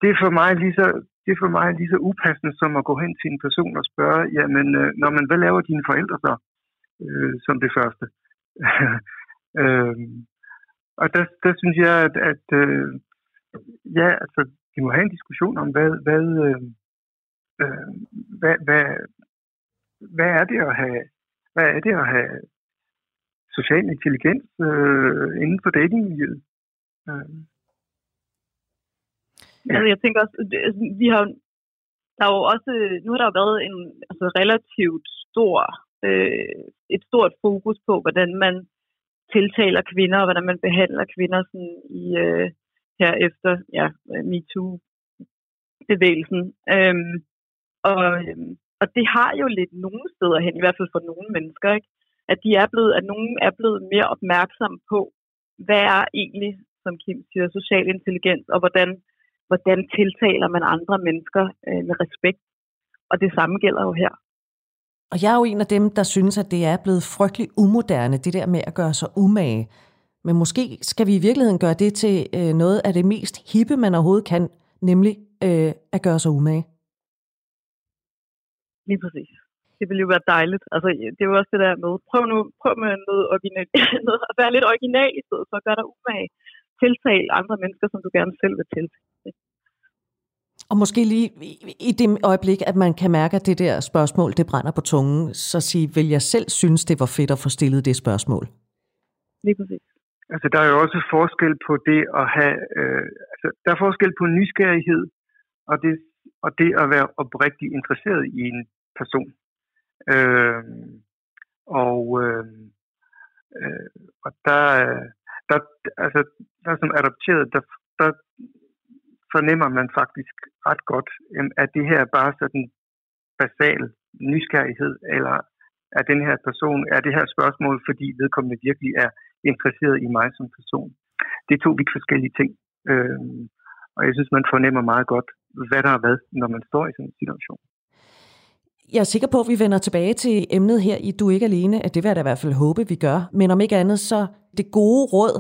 B: det er for mig lige så det er for mig lige så upassende som at gå hen til en person og spørge, jamen, øh, når man, hvad laver dine forældre så, øh, som det første? øh, og der, der synes jeg, at, at øh, ja, altså, vi må have en diskussion om, hvad, hvad, øh, øh hvad, hvad, hvad er det at have, hvad er det at have social intelligens øh, inden for datingmiljøet. Øh.
C: Ja. Altså, jeg tænker også, altså, vi har der er jo også, nu har der jo været en altså, relativt stor, øh, et stort fokus på, hvordan man tiltaler kvinder, og hvordan man behandler kvinder sådan i, øh, her efter ja, MeToo-bevægelsen. Øhm, og, øhm, og det har jo lidt nogle steder hen, i hvert fald for nogle mennesker, ikke? at de er blevet, at nogen er blevet mere opmærksomme på, hvad er egentlig, som Kim siger, social intelligens, og hvordan, hvordan tiltaler man andre mennesker øh, med respekt. Og det samme gælder jo her.
A: Og jeg er jo en af dem, der synes, at det er blevet frygtelig umoderne, det der med at gøre sig umage. Men måske skal vi i virkeligheden gøre det til øh, noget af det mest hippe, man overhovedet kan, nemlig øh, at gøre sig umage.
C: Lige præcis. Det ville jo være dejligt. Altså, det er jo også det der med, prøv nu, prøv med noget, original, noget at være lidt original i stedet for at gøre dig umage. Tiltal andre mennesker, som du gerne selv vil tiltale.
A: Og måske lige i det øjeblik, at man kan mærke, at det der spørgsmål, det brænder på tungen, så sige, vil jeg selv synes, det var fedt at få stillet det spørgsmål?
C: Lige præcis.
B: Altså, der er jo også forskel på det at have... Øh, altså, der er forskel på nysgerrighed og det, og det at være oprigtigt interesseret i en person. Øh, og, øh, øh, og der, der, altså, der som adopteret, der, der fornemmer man faktisk ret godt, at det her er bare sådan basal nysgerrighed, eller er den her person, er det her spørgsmål, fordi vedkommende virkelig er interesseret i mig som person. Det er to vidt forskellige ting. Øh, og jeg synes, man fornemmer meget godt, hvad der er hvad, når man står i sådan en situation.
A: Jeg er sikker på, at vi vender tilbage til emnet her i Du er ikke alene, at det vil jeg da i hvert fald håbe, vi gør. Men om ikke andet, så det gode råd,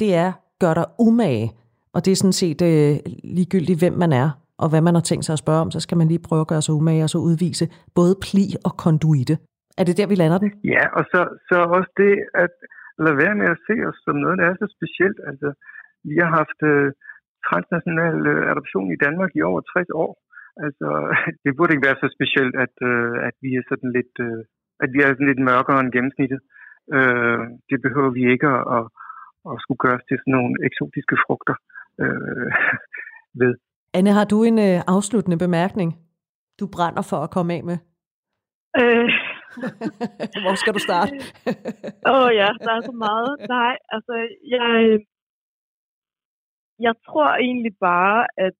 A: det er, gør dig umage. Og det er sådan set øh, ligegyldigt, hvem man er, og hvad man har tænkt sig at spørge om, så skal man lige prøve at gøre sig umage og så udvise både pli og konduite. Er det der, vi lander den?
B: Ja, og så, så også det, at lade være med at se os som noget, der er så specielt. Altså, vi har haft øh, transnational øh, adoption i Danmark i over 60 år. Altså, det burde ikke være så specielt, at, øh, at vi er sådan lidt, øh, at vi er sådan lidt mørkere end gennemsnittet. Øh, det behøver vi ikke at, at, at skulle gøres til sådan nogle eksotiske frugter øh, ved.
A: Anne, har du en øh, afsluttende bemærkning, du brænder for at komme af med?
C: Øh.
A: Hvor skal du starte?
C: Åh oh, ja, der er så meget. Nej, altså, jeg, jeg tror egentlig bare, at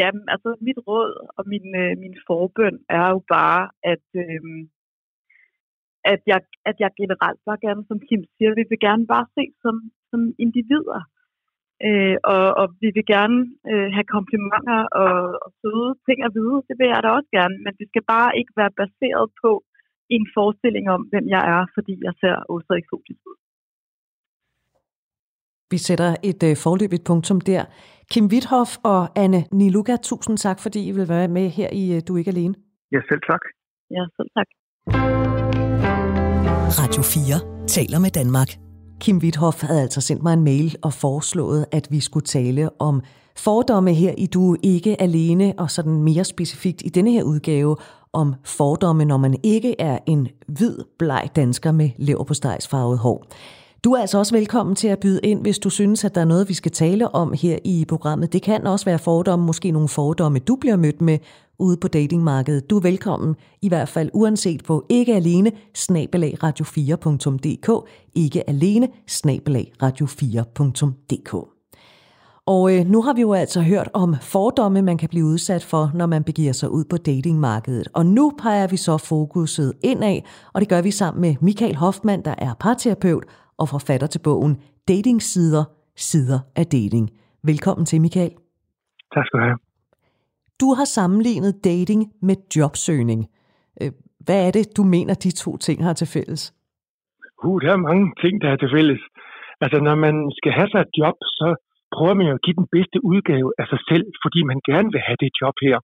C: jamen, altså, mit råd og min, øh, min forbøn er jo bare, at, øh, at, jeg, at jeg generelt bare gerne, som Kim siger, vi vil gerne bare se som, som individer. Øh, og, og vi vil gerne øh, have komplimenter og, og søde ting at vide. Det vil jeg da også gerne. Men det skal bare ikke være baseret på en forestilling om, hvem jeg er, fordi jeg ser også eksotisk ud.
A: Vi sætter et øh, forløbigt punktum der. Kim Withoff og Anne Niluka, tusind tak, fordi I vil være med her i øh, Du er ikke alene.
B: Ja, selv tak.
C: Ja, selv tak.
A: Radio 4 taler med Danmark. Kim Withoff havde altså sendt mig en mail og foreslået, at vi skulle tale om fordomme her i Du ikke alene, og sådan mere specifikt i denne her udgave om fordomme, når man ikke er en hvid, bleg dansker med lever på farvet hår. Du er altså også velkommen til at byde ind, hvis du synes, at der er noget, vi skal tale om her i programmet. Det kan også være fordomme, måske nogle fordomme, du bliver mødt med ude på datingmarkedet. Du er velkommen, i hvert fald uanset på ikke alene snabelag radio4.dk, ikke alene snabelag radio4.dk. Og øh, nu har vi jo altså hørt om fordomme, man kan blive udsat for, når man begiver sig ud på datingmarkedet. Og nu peger vi så fokuset indad, og det gør vi sammen med Michael Hoffmann, der er parterapeut og forfatter til bogen Datingsider, sider af dating. Velkommen til, Michael.
B: Tak skal du have.
A: Du har sammenlignet dating med jobsøgning. Øh, hvad er det, du mener, de to ting har til fælles?
D: Uh, der er mange ting, der er til fælles. Altså, når man skal have sig et job, så prøver man jo at give den bedste udgave af sig selv, fordi man gerne vil have det job her.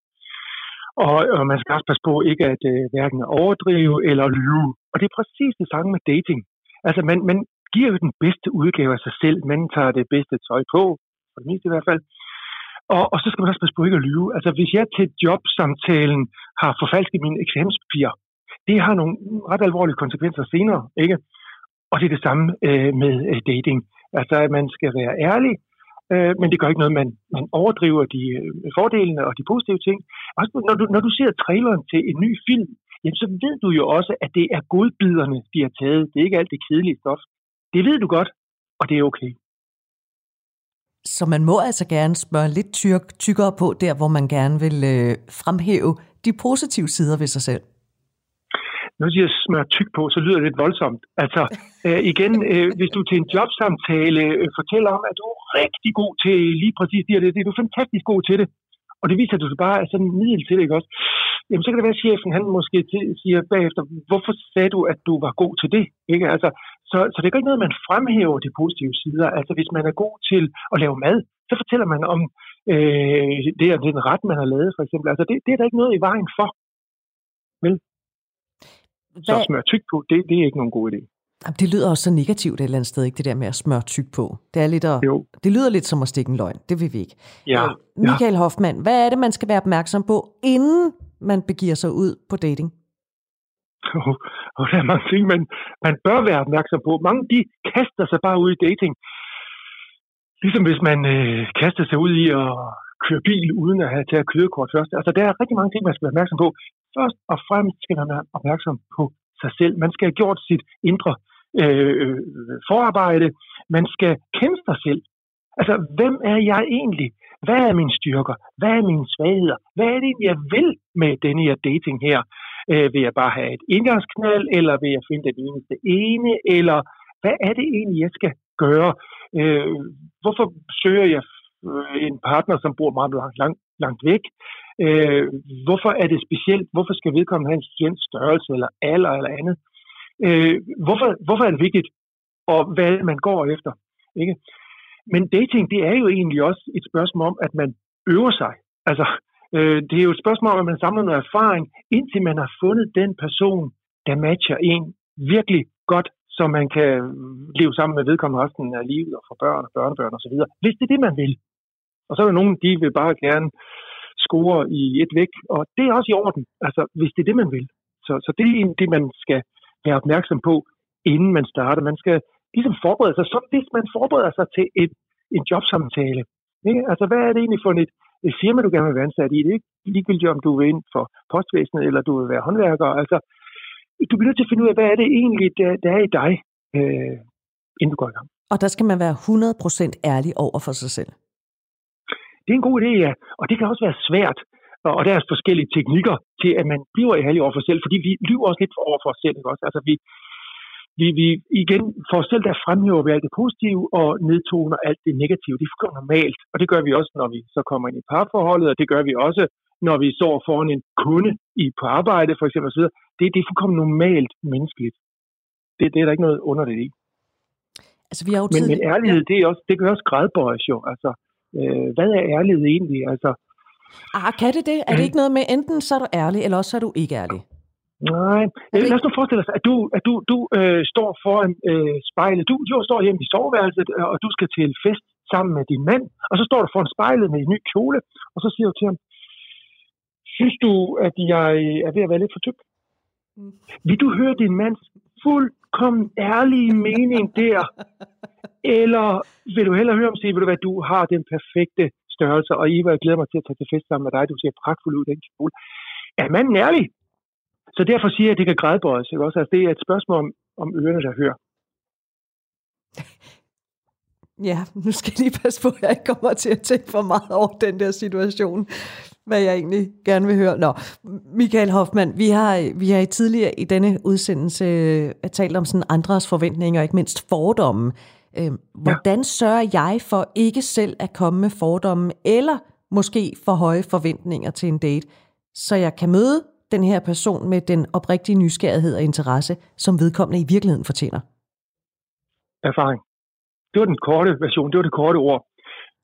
D: Og, og man skal også passe på ikke at uh, hverken overdrive eller lyve. Og det er præcis det samme med dating. Altså, man, man giver jo den bedste udgave af sig selv. Man tager det bedste tøj på, for det meste i hvert fald. Og, og så skal man også passe på ikke at lyve. Altså, hvis jeg til jobsamtalen har forfalsket mine eksamenspapirer, det har nogle ret alvorlige konsekvenser senere, ikke? Og det er det samme øh, med øh, dating. Altså, at man skal være ærlig, øh, men det gør ikke noget, man, man overdriver de øh, fordelene og de positive ting. Også når du, når du ser traileren til en ny film, jamen, så ved du jo også, at det er godbiderne, de har taget. Det er ikke alt det kedelige stof. Det ved du godt, og det er okay.
A: Så man må altså gerne spørge lidt tyk, tykkere på der, hvor man gerne vil øh, fremhæve de positive sider ved sig selv.
D: Nu siger jeg smør tyk på, så lyder det lidt voldsomt. Altså, øh, igen, øh, hvis du til en jobsamtale øh, fortæller om, at du er rigtig god til lige præcis det, det, det er du fantastisk god til det, og det viser, du bare er sådan middel til det, ikke også? Jamen, så kan det være, at chefen han måske siger bagefter, hvorfor sagde du, at du var god til det? Ikke? Altså, så, så det er ikke noget, man fremhæver de positive sider. Altså, hvis man er god til at lave mad, så fortæller man om øh, det er den ret, man har lavet, for eksempel. Altså, det, det er der ikke noget i vejen for. Vel? Hvad? Så smør tyk på, det, det er ikke nogen god idé.
A: Det lyder også så negativt et eller andet sted, ikke det der med at smøre tyk på. Det, er lidt at, jo. det lyder lidt som at stikke en løgn. Det vil vi ikke.
D: Ja,
A: Michael ja. Hoffmann, hvad er det, man skal være opmærksom på, inden man begiver sig ud på dating?
D: Oh, oh, der er mange ting, man, man bør være opmærksom på. Mange de kaster sig bare ud i dating. Ligesom hvis man øh, kaster sig ud i at køre bil uden at have taget kørekort først. Altså, der er rigtig mange ting, man skal være opmærksom på. Først og fremmest skal man være opmærksom på sig selv. Man skal have gjort sit indre øh, øh forarbejde. Man skal kende sig selv. Altså, hvem er jeg egentlig? Hvad er mine styrker? Hvad er mine svagheder? Hvad er det, jeg vil med denne her dating her? Øh, vil jeg bare have et indgangsknald, eller vil jeg finde det eneste ene, eller hvad er det egentlig, jeg skal gøre? Øh, hvorfor søger jeg øh, en partner, som bor meget langt, langt, langt væk? Øh, hvorfor er det specielt? Hvorfor skal vedkommende have en speciel størrelse, eller alder, eller andet? Øh, hvorfor, hvorfor er det vigtigt, og hvad man går efter? Ikke? Men dating, det er jo egentlig også et spørgsmål om, at man øver sig. Altså, øh, det er jo et spørgsmål om, at man samler noget erfaring, indtil man har fundet den person, der matcher en virkelig godt, så man kan leve sammen med vedkommende resten af livet og få børn og børnebørn osv. Hvis det er det, man vil. Og så er der nogen, de vil bare gerne score i et væk, og det er også i orden, altså hvis det er det, man vil. Så, så det er det, man skal være opmærksom på, inden man starter. Man skal ligesom forberede sig, som hvis man forbereder sig til et, en jobsamtale. Ikke? Altså, hvad er det egentlig for et, et firma, du gerne vil være ansat i? Det er ikke ligegyldigt, om du vil ind for postvæsenet, eller du vil være håndværker. Altså, du bliver nødt til at finde ud af, hvad er det egentlig, der, der er i dig, øh, inden du går i gang.
A: Og der skal man være 100% ærlig over for sig selv.
D: Det er en god idé, ja. Og det kan også være svært. Og der er forskellige teknikker til, at man bliver ærlig over for sig selv, fordi vi lyver også lidt over for os selv. Ikke også? Altså, vi, vi, vi igen for os selv, der fremhæver vi alt det positive og nedtoner alt det negative. Det er normalt, og det gør vi også, når vi så kommer ind i parforholdet, og det gør vi også, når vi står foran en kunde i på arbejde, for eksempel osv. Det, det er fuldkommen normalt menneskeligt. Det, det er der ikke noget underligt i.
A: Altså, vi har jo
D: men, men ærlighed, det, er også, det kan også gradbøjes jo. Altså, øh, hvad er ærlighed egentlig? Altså,
A: ah, kan det det? Er det ikke noget med, enten så er du ærlig, eller også så er du ikke ærlig?
D: Nej, det... lad os nu forestille os, at du, at du, du øh, står foran øh, spejlet. Du, du står hjemme i soveværelset, øh, og du skal til fest sammen med din mand, og så står du foran spejlet med en ny kjole, og så siger du til ham, synes du, at jeg er ved at være lidt for tyk? Mm. Vil du høre din mands fuldkommen ærlige mening der? Eller vil du hellere høre om sige, vil du hvad, du har den perfekte størrelse, og Eva, jeg glæder mig til at tage til fest sammen med dig, du ser pragtfuld ud i den kjole. Er manden ærlig? Så derfor siger jeg, at det kan grædbøjes. Ikke? Også? Altså, det er et spørgsmål om, om ørerne, der hører.
A: Ja, nu skal jeg lige passe på, at jeg ikke kommer til at tænke for meget over den der situation, hvad jeg egentlig gerne vil høre. Nå, Michael Hoffmann, vi har, vi har i tidligere i denne udsendelse uh, talt om sådan andres forventninger, ikke mindst fordomme. Uh, hvordan sørger jeg for ikke selv at komme med fordomme, eller måske for høje forventninger til en date, så jeg kan møde den her person med den oprigtige nysgerrighed og interesse, som vedkommende i virkeligheden fortjener?
D: Erfaring. Det var den korte version, det var det korte ord.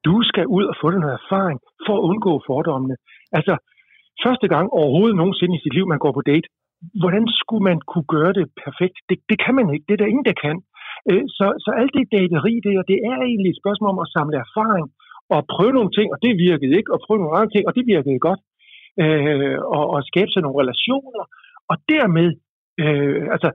D: Du skal ud og få den her erfaring for at undgå fordommene. Altså, første gang overhovedet nogensinde i sit liv, man går på date, hvordan skulle man kunne gøre det perfekt? Det, det kan man ikke. Det er der ingen, der kan. Øh, så, så alt det dateri der, det er egentlig et spørgsmål om at samle erfaring og prøve nogle ting, og det virkede ikke, og prøve nogle andre ting, og det virkede godt øh, og, og skabe sig nogle relationer, og dermed, øh, altså,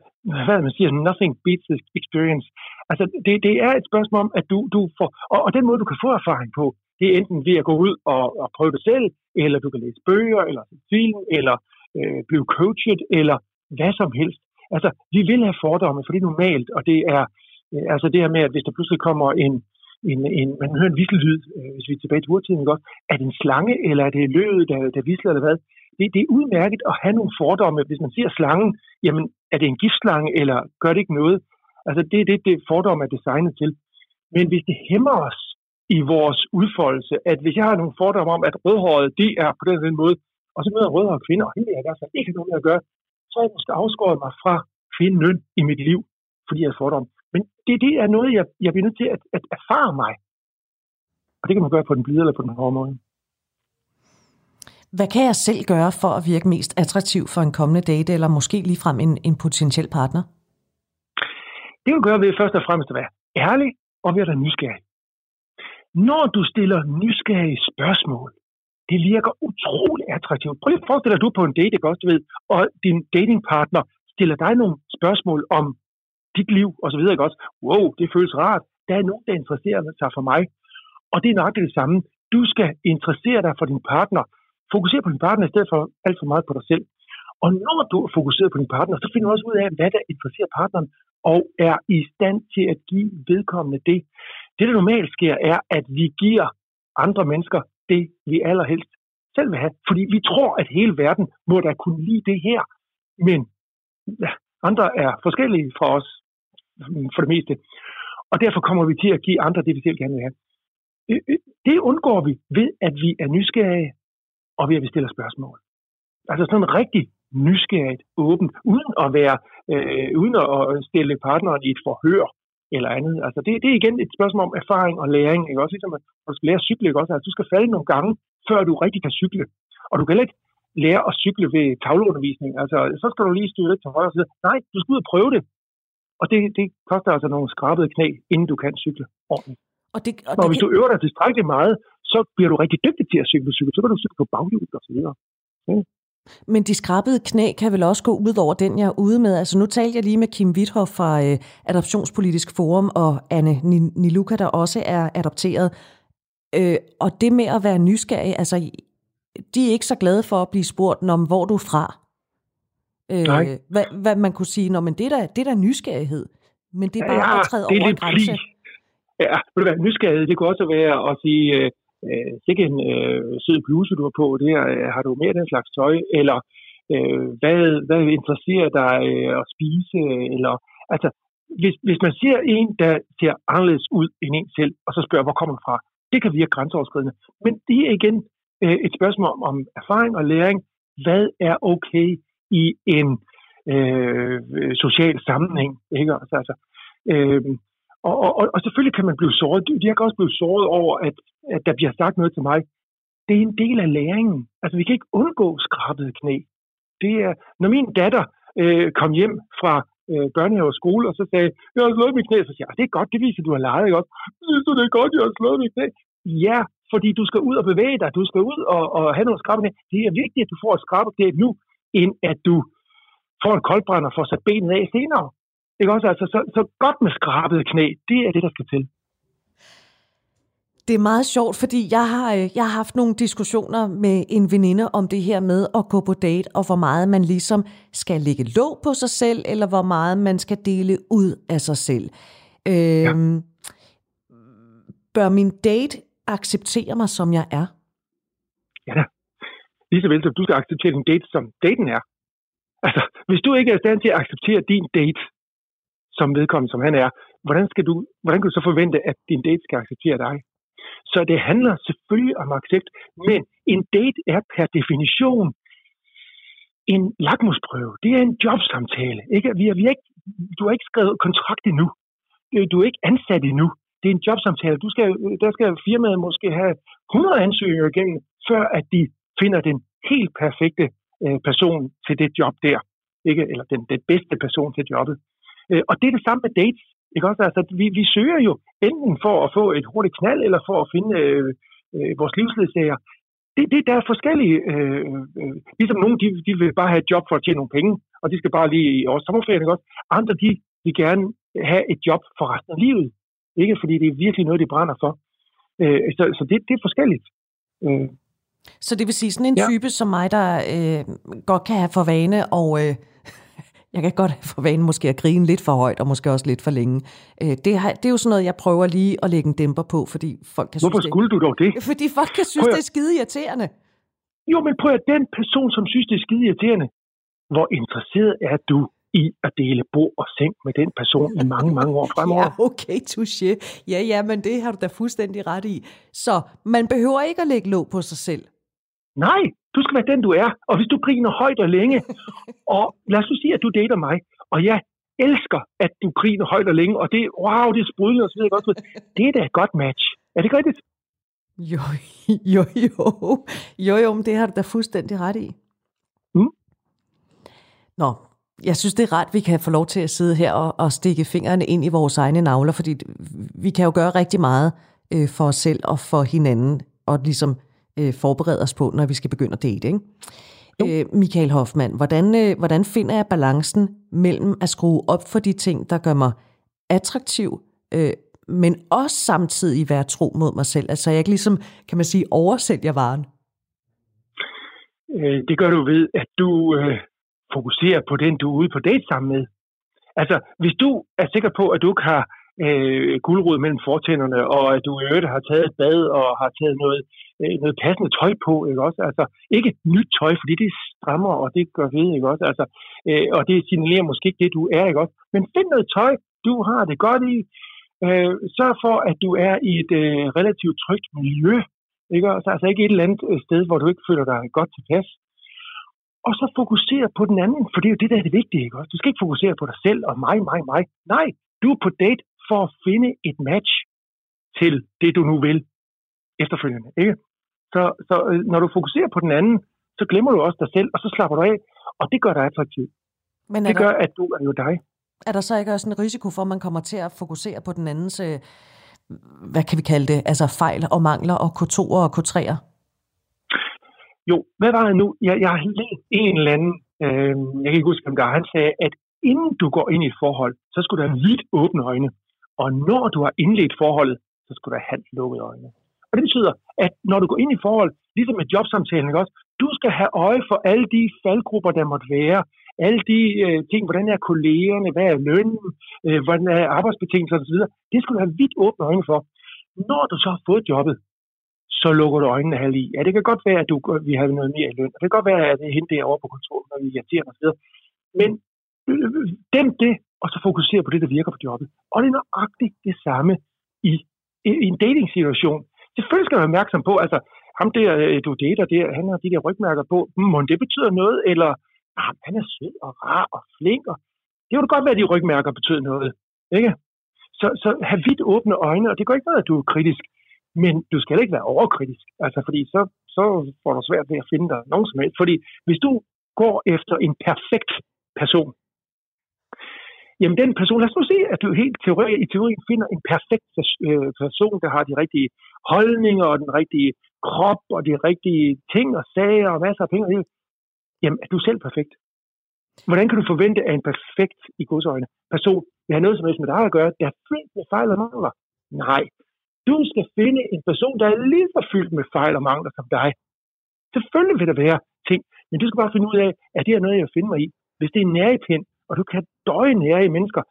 D: hvad man siger, nothing beats this experience. Altså, det, det er et spørgsmål om, at du, du får, og, og den måde, du kan få erfaring på, det er enten ved at gå ud og, og prøve det selv, eller du kan læse bøger, eller film, eller øh, blive coachet, eller hvad som helst. Altså, vi vil have fordomme, for det er normalt, og det er øh, altså det her med, at hvis der pludselig kommer en, en, en, man hører en vissellyd, øh, hvis vi er tilbage til urtiden, ikke også? Er det en slange, eller er det løvet, der, der visler, eller hvad? Det, det er udmærket at have nogle fordomme. Hvis man siger slangen, jamen er det en giftslange, eller gør det ikke noget? Altså det er det, det fordomme er designet til. Men hvis det hæmmer os i vores udfoldelse, at hvis jeg har nogle fordomme om, at rødhåret, det er på den, den måde, og så møder rødhårede kvinder, og hende er der så ikke noget med at gøre, så har jeg måske afskåret mig fra kvinden i mit liv, fordi jeg har fordomme. Men det, det er noget, jeg, jeg bliver nødt til at, at erfare mig. Og det kan man gøre på den blide eller på den hårde måde.
A: Hvad kan jeg selv gøre for at virke mest attraktiv for en kommende date, eller måske ligefrem en, en potentiel partner?
D: Det vil gøre ved først og fremmest at være ærlig og være nysgerrig. Når du stiller nysgerrige spørgsmål, det virker utrolig attraktivt. Prøv lige at forestille dig, at du er på en date, ikke også, du ved, og din datingpartner stiller dig nogle spørgsmål om dit liv og så videre, ikke også? Wow, det føles rart. Der er nogen, der interesserer sig for mig. Og det er nok det samme. Du skal interessere dig for din partner. Fokusere på din partner i stedet for alt for meget på dig selv. Og når du er fokuseret på din partner, så finder du også ud af, hvad der interesserer partneren, og er i stand til at give vedkommende det. Det, der normalt sker, er, at vi giver andre mennesker det, vi allerhelst selv vil have. Fordi vi tror, at hele verden må da kunne lide det her. Men ja, andre er forskellige fra os for det meste. Og derfor kommer vi til at give andre det, vi selv gerne vil have. Det undgår vi ved, at vi er nysgerrige, og ved at vi stiller spørgsmål. Altså sådan rigtig nysgerrigt, åbent, uden at være, øh, uden at stille partneren i et forhør eller andet. Altså det, det er igen et spørgsmål om erfaring og læring. Ikke? Også ligesom, at du skal lære at cykle, ikke? Også, altså, du skal falde nogle gange, før du rigtig kan cykle. Og du kan ikke lære at cykle ved tavleundervisning. Altså, så skal du lige styre lidt til højre side. Nej, du skal ud og prøve det. Og det, det koster altså nogle skrabede knæ, inden du kan cykle ordentligt. Og det, og, og hvis du øver dig tilstrækkeligt meget, så bliver du rigtig dygtig til at cykle. cykle. Så kan du cykle på baghjul og så videre. Ja.
A: Men de skrabede knæ kan vel også gå ud over den, jeg er ude med. Altså nu talte jeg lige med Kim Withoff fra øh, Adoptionspolitisk Forum og Anne Niluka, der også er adopteret. Øh, og det med at være nysgerrig, altså de er ikke så glade for at blive spurgt om, hvor du er fra. Øh, Nej. Hvad, hvad man kunne sige, når men det er da, det er da nysgerrighed. Men det er bare ja, at træde over en grænse.
D: Ja, ved du hvad, nysgerrighed, det kunne også være at sige, øh, øh, sikke en øh, sød bluse, du har på, det her, øh, har du mere den slags tøj, eller øh, hvad, hvad interesserer dig øh, at spise, eller, altså, hvis, hvis man ser en, der ser anderledes ud end en selv, og så spørger, hvor kommer du fra, det kan virke grænseoverskridende. Men det er igen øh, et spørgsmål om, om erfaring og læring. Hvad er okay i en øh, social sammenhæng? Ikke? Altså, altså, øh, og, og, og selvfølgelig kan man blive såret. Jeg kan også blive såret over, at, at der bliver sagt noget til mig. Det er en del af læringen. Altså, vi kan ikke undgå skrabede knæ. Det er, når min datter øh, kom hjem fra øh, børnehave og skole, og så sagde, jeg har slået mit knæ, så siger jeg, det er godt, det viser, at du har leget, ikke også? Synes du, det er godt, jeg har slået mit knæ? Ja, fordi du skal ud og bevæge dig, du skal ud og, og have noget skrabet knæ. Det er vigtigt, at du får et skrabet knæ nu, end at du får en koldbrænder og får sat benet af senere. Ikke også? Altså, så, så godt med skrabet knæ, det er det, der skal til.
A: Det er meget sjovt, fordi jeg har, øh, jeg har haft nogle diskussioner med en veninde om det her med at gå på date, og hvor meget man ligesom skal lægge låg på sig selv, eller hvor meget man skal dele ud af sig selv. Øhm, ja. Bør min date acceptere mig, som jeg er?
D: Ja da. Lige så vel som du skal acceptere din date, som daten er. Altså, hvis du ikke er i stand til at acceptere din date, som vedkommende, som han er, hvordan, skal du, hvordan kan du så forvente, at din date skal acceptere dig? Så det handler selvfølgelig om accept, men en date er per definition en lakmusprøve. Det er en jobsamtale. Ikke? Vi er, vi er ikke, du har ikke skrevet kontrakt endnu. Du er ikke ansat endnu. Det er en jobsamtale. Du skal, der skal firmaet måske have 100 ansøgninger igennem, før at de finder den helt perfekte øh, person til det job der. Ikke? Eller den, den bedste person til jobbet. Øh, og det er det samme med dates. Ikke også? Altså, vi, vi søger jo enten for at få et hurtigt knald, eller for at finde øh, øh, vores livsledsager. Det, det, der er forskellige. Øh, øh, ligesom nogen, de, de vil bare have et job for at tjene nogle penge, og de skal bare lige i års sommerferien, Ikke også? Andre, de vil gerne have et job for resten af livet. Ikke fordi det er virkelig noget, de brænder for. Øh, så så det, det er forskelligt. Øh.
A: Så det vil sige, sådan en ja. type som mig, der øh, godt kan have for vane og... Øh jeg kan godt have for vane måske at grine lidt for højt, og måske også lidt for længe. Øh, det, har, det er jo sådan noget, jeg prøver lige at lægge en dæmper på, fordi folk kan
D: Hvorfor
A: synes,
D: skulle det, du dog det?
A: Fordi folk kan synes, det er skide irriterende.
D: Jo, men prøv at den person, som synes, det er skide irriterende, hvor interesseret er du i at dele bord og seng med den person i mange, mange år fremover.
A: ja, okay, touché. Ja, ja, men det har du da fuldstændig ret i. Så man behøver ikke at lægge låg på sig selv.
D: Nej, du skal være den, du er. Og hvis du griner højt og længe, og lad os sige, at du dater mig, og jeg elsker, at du griner højt og længe, og det, wow, det er sprudende og så videre godt, det er da et godt match. Er det ikke rigtigt?
A: Jo, jo, jo. Jo, jo, men det har du da fuldstændig ret i.
D: Mm.
A: Nå, jeg synes, det er rart, vi kan få lov til at sidde her og, og stikke fingrene ind i vores egne navler, fordi vi kan jo gøre rigtig meget øh, for os selv og for hinanden, og ligesom øh, forberede os på, når vi skal begynde at date. Ikke? Øh, Michael Hoffmann, hvordan, øh, hvordan finder jeg balancen mellem at skrue op for de ting, der gør mig attraktiv, øh, men også samtidig være tro mod mig selv? Altså jeg ikke ligesom, kan man sige, oversælger varen?
D: Øh, det gør du ved, at du øh, fokuserer på den, du er ude på date sammen med. Altså, hvis du er sikker på, at du ikke har øh, guldrod mellem fortænderne, og at du i øvrigt har taget et bad og har taget noget, øh, noget passende tøj på, ikke også? Altså, ikke nyt tøj, fordi det strammer, og det gør ved, ikke også? Altså, øh, og det signalerer måske ikke det, du er, ikke også? Men find noget tøj, du har det godt i. Øh, sørg for, at du er i et øh, relativt trygt miljø, ikke også? Altså ikke et eller andet øh, sted, hvor du ikke føler dig godt tilpas. Og så fokusere på den anden, for det er jo det, der er det vigtige, ikke også? Du skal ikke fokusere på dig selv og mig, mig, mig. Nej, du er på date for at finde et match til det, du nu vil efterfølgende. Ikke? Så, så øh, når du fokuserer på den anden, så glemmer du også dig selv, og så slapper du af, og det gør dig attraktiv. Men det der, gør, at du er jo dig.
A: Er der så ikke også en risiko for, at man kommer til at fokusere på den andens, øh, hvad kan vi kalde det, altså fejl og mangler og K2'er og K3'er?
D: Jo, hvad var det nu? Jeg, jeg har læst en eller anden, øh, jeg kan ikke huske, hvem der han sagde, at inden du går ind i et forhold, så skulle du have vidt åbne øjne. Og når du har indledt forholdet, så skal du have halvt lukkede øjne. Og det betyder, at når du går ind i forhold, ligesom med jobsamtalen, ikke også, du skal have øje for alle de faldgrupper, der måtte være, alle de øh, ting, hvordan er kollegerne, hvad er lønnen, øh, hvordan er arbejdsbetingelser osv., det skal du have vidt åbne øjne for. Når du så har fået jobbet, så lukker du øjnene halv i. Ja, det kan godt være, at du, øh, vi har noget mere i løn, og det kan godt være, at det er hende derovre på kontoret, når vi irriterer osv. Men øh, øh dem det, og så fokusere på det, der virker på jobbet. Og det er nøjagtigt det samme i, i, i en dating-situation. Selvfølgelig skal man være opmærksom på, altså ham der, øh, du dater, der, han har de der rygmærker på, må det betyder noget, eller ah, han er sød og rar og flink, og det kunne godt være, at de rygmærker betyder noget. Ikke? Så, så have vidt åbne øjne, og det går ikke noget, at du er kritisk, men du skal ikke være overkritisk, altså fordi så, så får du svært ved at finde dig nogen som helst. Fordi hvis du går efter en perfekt person, Jamen den person, lad os nu sige, at du helt teori, i teorien finder en perfekt øh, person, der har de rigtige holdninger og den rigtige krop og de rigtige ting og sager og masser af penge. Jamen er du selv perfekt? Hvordan kan du forvente, at en perfekt i godsøjne person vil have noget som helst med dig at gøre, der er fyldt med fejl og mangler? Nej. Du skal finde en person, der er lige så fyldt med fejl og mangler som dig. Selvfølgelig vil der være ting, men du skal bare finde ud af, at det er noget, jeg vil finde mig i. Hvis det er nærpind, og du kan døje nære i mennesker,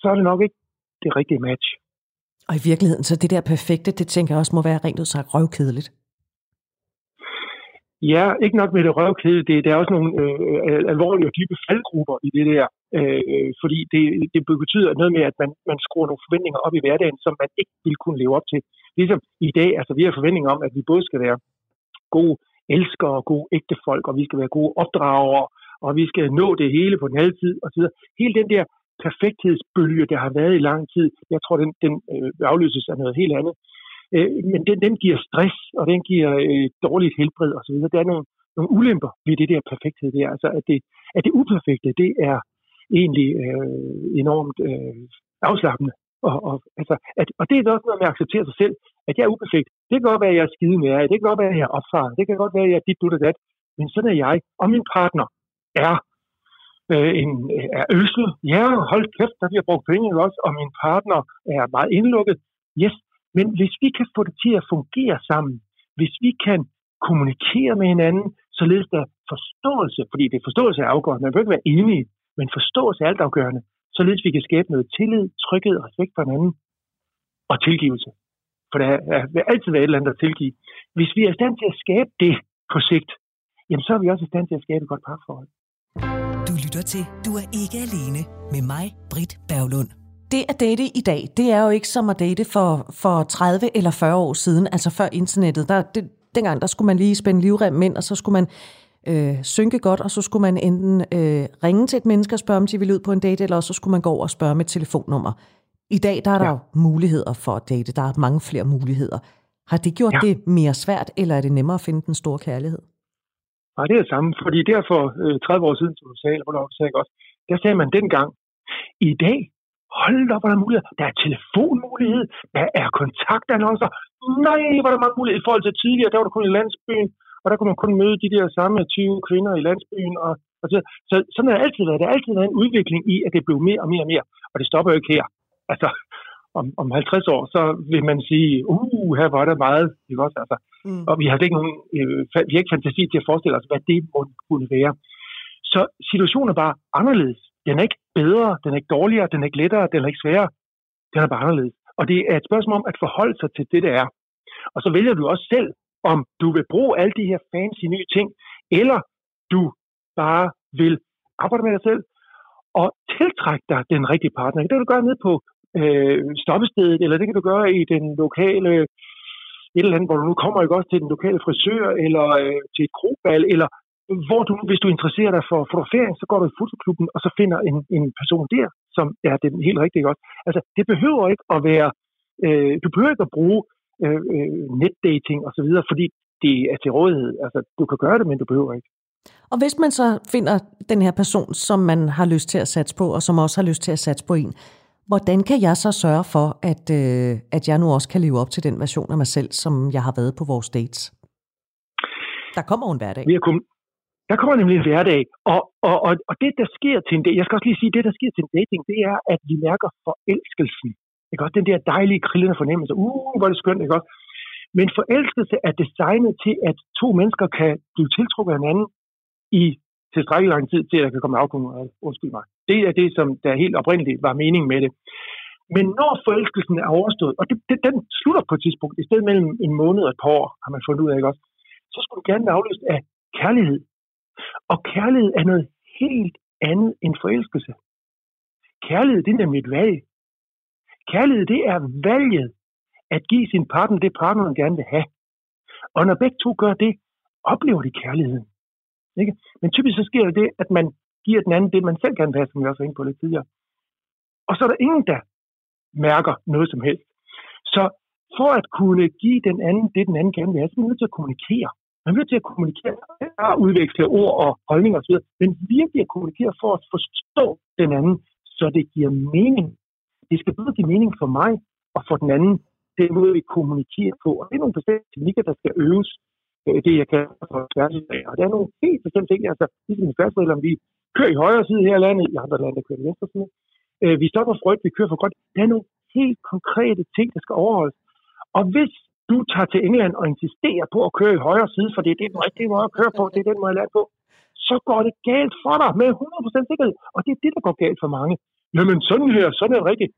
D: så er det nok ikke det rigtige match.
A: Og i virkeligheden, så det der perfekte, det tænker jeg også må være rent ud sagt røvkedeligt.
D: Ja, ikke nok med det røvkede, det, der er også nogle øh, alvorlige og dybe faldgrupper i det der, øh, fordi det, det betyder noget med, at man, man skruer nogle forventninger op i hverdagen, som man ikke vil kunne leve op til. Ligesom i dag, altså vi har forventninger om, at vi både skal være gode elskere og gode ægtefolk, og vi skal være gode opdragere, og vi skal nå det hele på den halve tid og så Hele den der perfekthedsbølge, der har været i lang tid, jeg tror, den, den øh, afløses af noget helt andet. Øh, men den, den giver stress, og den giver øh, dårligt helbred osv. Der er nogle, nogle ulemper ved det der perfekthed der. Altså, at det, at det uperfekte, det er egentlig øh, enormt øh, afslappende. Og, og, altså, at, og det er også noget med at acceptere sig selv, at jeg er uperfekt. Det kan godt være, at jeg er skide med Det kan godt være, at jeg er opfaret. Det kan godt være, at jeg er dit, du, dat. Men sådan er jeg. Og min partner er øh, en, er øsel. Ja, hold kæft, der bliver brugt penge også, og min partner er meget indlukket. Yes, men hvis vi kan få det til at fungere sammen, hvis vi kan kommunikere med hinanden, således der forståelse, fordi det forståelse er afgørende, man behøver ikke være enige, men forståelse er altafgørende, således vi kan skabe noget tillid, tryghed og respekt for hinanden, og tilgivelse. For der vil altid være et eller andet at tilgive. Hvis vi er i stand til at skabe det på sigt, jamen så er vi også i stand til at skabe et godt parforhold.
A: Du lytter til Du er ikke alene med mig, Britt Berglund. Det at date i dag, det er jo ikke som at date for, for 30 eller 40 år siden, altså før internettet. Der, det, dengang der skulle man lige spænde livrem ind, og så skulle man øh, synke godt, og så skulle man enten øh, ringe til et menneske og spørge, om de ville ud på en date, eller så skulle man gå over og spørge med et telefonnummer. I dag der er der ja. jo muligheder for at date. Der er mange flere muligheder. Har det gjort ja. det mere svært, eller er det nemmere at finde den store kærlighed?
D: Nej, det er det samme, fordi derfor øh, 30 år siden, som du sagde, eller hvornår du sagde godt, der sagde man dengang, i dag, hold op, hvor der er muligheder. Der er telefonmulighed, der er kontaktannoncer. Nej, hvor er der mange muligheder i forhold til tidligere, der var der kun i landsbyen, og der kunne man kun møde de der samme 20 kvinder i landsbyen. Og, og så, så sådan har det altid været. Der har altid været en udvikling i, at det blev mere og mere og mere. Og det stopper jo ikke her. Altså, om, om 50 år, så vil man sige, uh, her var der meget. Ikke også? Altså, mm. Og vi har ikke nogen, øh, vi har ikke fantasi til at forestille os, hvad det måtte kunne være. Så situationen er bare anderledes. Den er ikke bedre, den er ikke dårligere, den er ikke lettere, den er ikke sværere. Den er bare anderledes. Og det er et spørgsmål om at forholde sig til det, det er. Og så vælger du også selv, om du vil bruge alle de her fancy nye ting, eller du bare vil arbejde med dig selv og tiltrække dig den rigtige partner. Det kan du gøre ned på øh, stoppestedet, eller det kan du gøre i den lokale et eller andet, hvor du nu kommer ikke også til den lokale frisør, eller øh, til et krobal, eller hvor du, hvis du interesserer dig for fotografering, så går du i fotoklubben, og så finder en, en person der, som er den helt rigtige også. Altså, det behøver ikke at være, øh, du behøver ikke at bruge øh, øh, netdating og så videre, fordi det er til rådighed. Altså, du kan gøre det, men du behøver ikke.
A: Og hvis man så finder den her person, som man har lyst til at satse på, og som også har lyst til at satse på en, hvordan kan jeg så sørge for, at, øh, at jeg nu også kan leve op til den version af mig selv, som jeg har været på vores dates? Der kommer jo en hverdag.
D: Vi har, kun, der kommer nemlig en hverdag, og, og, og, og det, der sker til en jeg skal også lige sige, det, der sker til en dating, det er, at vi mærker forelskelsen. Ikke også? Den der dejlige, krillende fornemmelse. Uh, hvor er det skønt, ikke også? Men forelskelse er designet til, at to mennesker kan blive tiltrukket af hinanden i tilstrækkelig lang tid til, at der kan komme afkommer. Undskyld mig. Det er det, som der helt oprindeligt var meningen med det. Men når forelskelsen er overstået, og det, det, den slutter på et tidspunkt, i stedet mellem en måned og et par år, har man fundet ud af, ikke også? så skulle du gerne være afløst af kærlighed. Og kærlighed er noget helt andet end forelskelse. Kærlighed, det er nemlig et valg. Kærlighed, det er valget at give sin partner det, partneren gerne vil have. Og når begge to gør det, oplever de kærligheden. Ikke? Men typisk så sker det, at man giver den anden det, man selv kan passe, som vi også var inde på lidt tidligere. Og så er der ingen, der mærker noget som helst. Så for at kunne give den anden det, den anden gerne vil have, så er man nødt til at kommunikere. Man er nødt til at kommunikere, at udveksle ord og holdninger osv., men virkelig at kommunikere for at forstå den anden, så det giver mening. Det skal både give mening for mig og for den anden, den måde, vi kommunikerer på. Og det er nogle bestemte teknikker, der skal øves. Øh, det, jeg kan for tværsag. Og der er nogle helt bestemte ting, altså ligesom i om vi kører i højre side her i landet, i andre lande kører i venstre side. Øh, vi stopper for rødt, vi kører for godt. Der er nogle helt konkrete ting, der skal overholdes. Og hvis du tager til England og insisterer på at køre i højre side, for det er det, den rigtige måde at køre på, det er den måde, jeg lærer på, så går det galt for dig med 100% sikkerhed. Og det er det, der går galt for mange. Jamen sådan her, sådan er det rigtigt.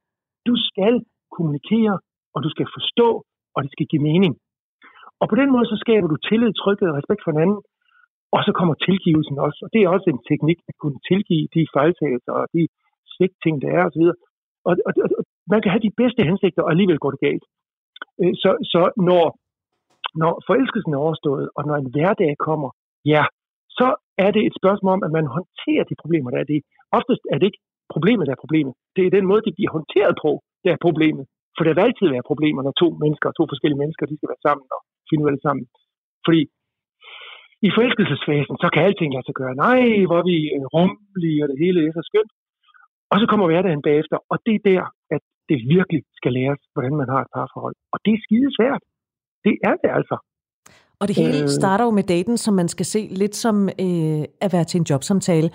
D: Du skal kommunikere, og du skal forstå, og det skal give mening. Og på den måde, så skaber du tillid, tryghed og respekt for hinanden, og så kommer tilgivelsen også. Og det er også en teknik at kunne tilgive de fejltagelser og de svigt der er osv. Og, og, og, og man kan have de bedste hensigter, og alligevel går det galt. Øh, så, så når, når forelskelsen er overstået, og når en hverdag kommer, ja, så er det et spørgsmål om, at man håndterer de problemer, der er det. Oftest er det ikke problemet, der er problemet. Det er den måde, det bliver håndteret på, der er problemet. For der vil altid være problemer, når to mennesker, to forskellige mennesker, de skal være sammen og finde ud af det sammen. Fordi i forelskelsesfasen, så kan alting lade sig gøre. Nej, hvor er vi rummelige, og det hele er så skønt. Og så kommer hverdagen bagefter, og det er der, at det virkelig skal læres, hvordan man har et parforhold. Og det er skide svært. Det er det altså.
A: Og det hele øh. starter jo med daten, som man skal se lidt som øh, at være til en jobsamtale.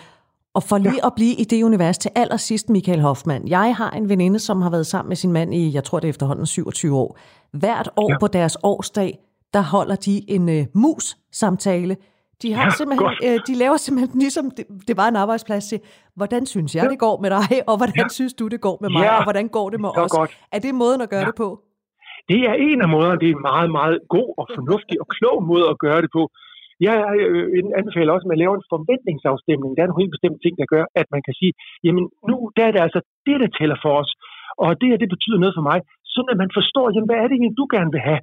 A: Og for lige ja. at blive i det univers til allersidst, Michael Hoffmann. Jeg har en veninde, som har været sammen med sin mand i, jeg tror det er efterhånden 27 år. Hvert år ja. på deres årsdag, der holder de en øh, mus-samtale, de, har ja, simpelthen, øh, de laver simpelthen ligesom det, det var en arbejdsplads til, hvordan synes jeg, ja. det går med dig, og hvordan ja. synes du, det går med mig, ja. og hvordan går det med det os? Godt. Er det måden at gøre ja. det på?
D: Det er en af måderne. Det er en meget, meget god og fornuftig og klog måde at gøre det på. Jeg øh, anbefaler også, at man laver en forventningsafstemning. Der er nogle helt bestemte ting, der gør, at man kan sige, jamen nu der er det altså det, der tæller for os. Og det her, det betyder noget for mig. Sådan at man forstår, jamen hvad er det egentlig, du gerne vil have?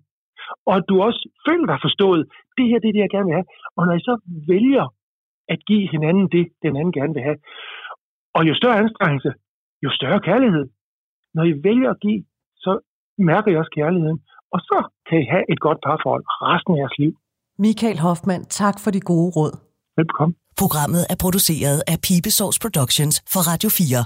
D: Og at du også føler dig forstået. Det her det er det, jeg gerne vil have. Og når I så vælger at give hinanden det, den anden gerne vil have, og jo større anstrengelse, jo større kærlighed. Når I vælger at give, så mærker I også kærligheden. Og så kan I have et godt parforhold resten af jeres liv.
E: Michael Hoffmann, tak for de gode råd.
D: Velkommen.
A: Programmet er produceret af Pibesovs Productions for Radio 4.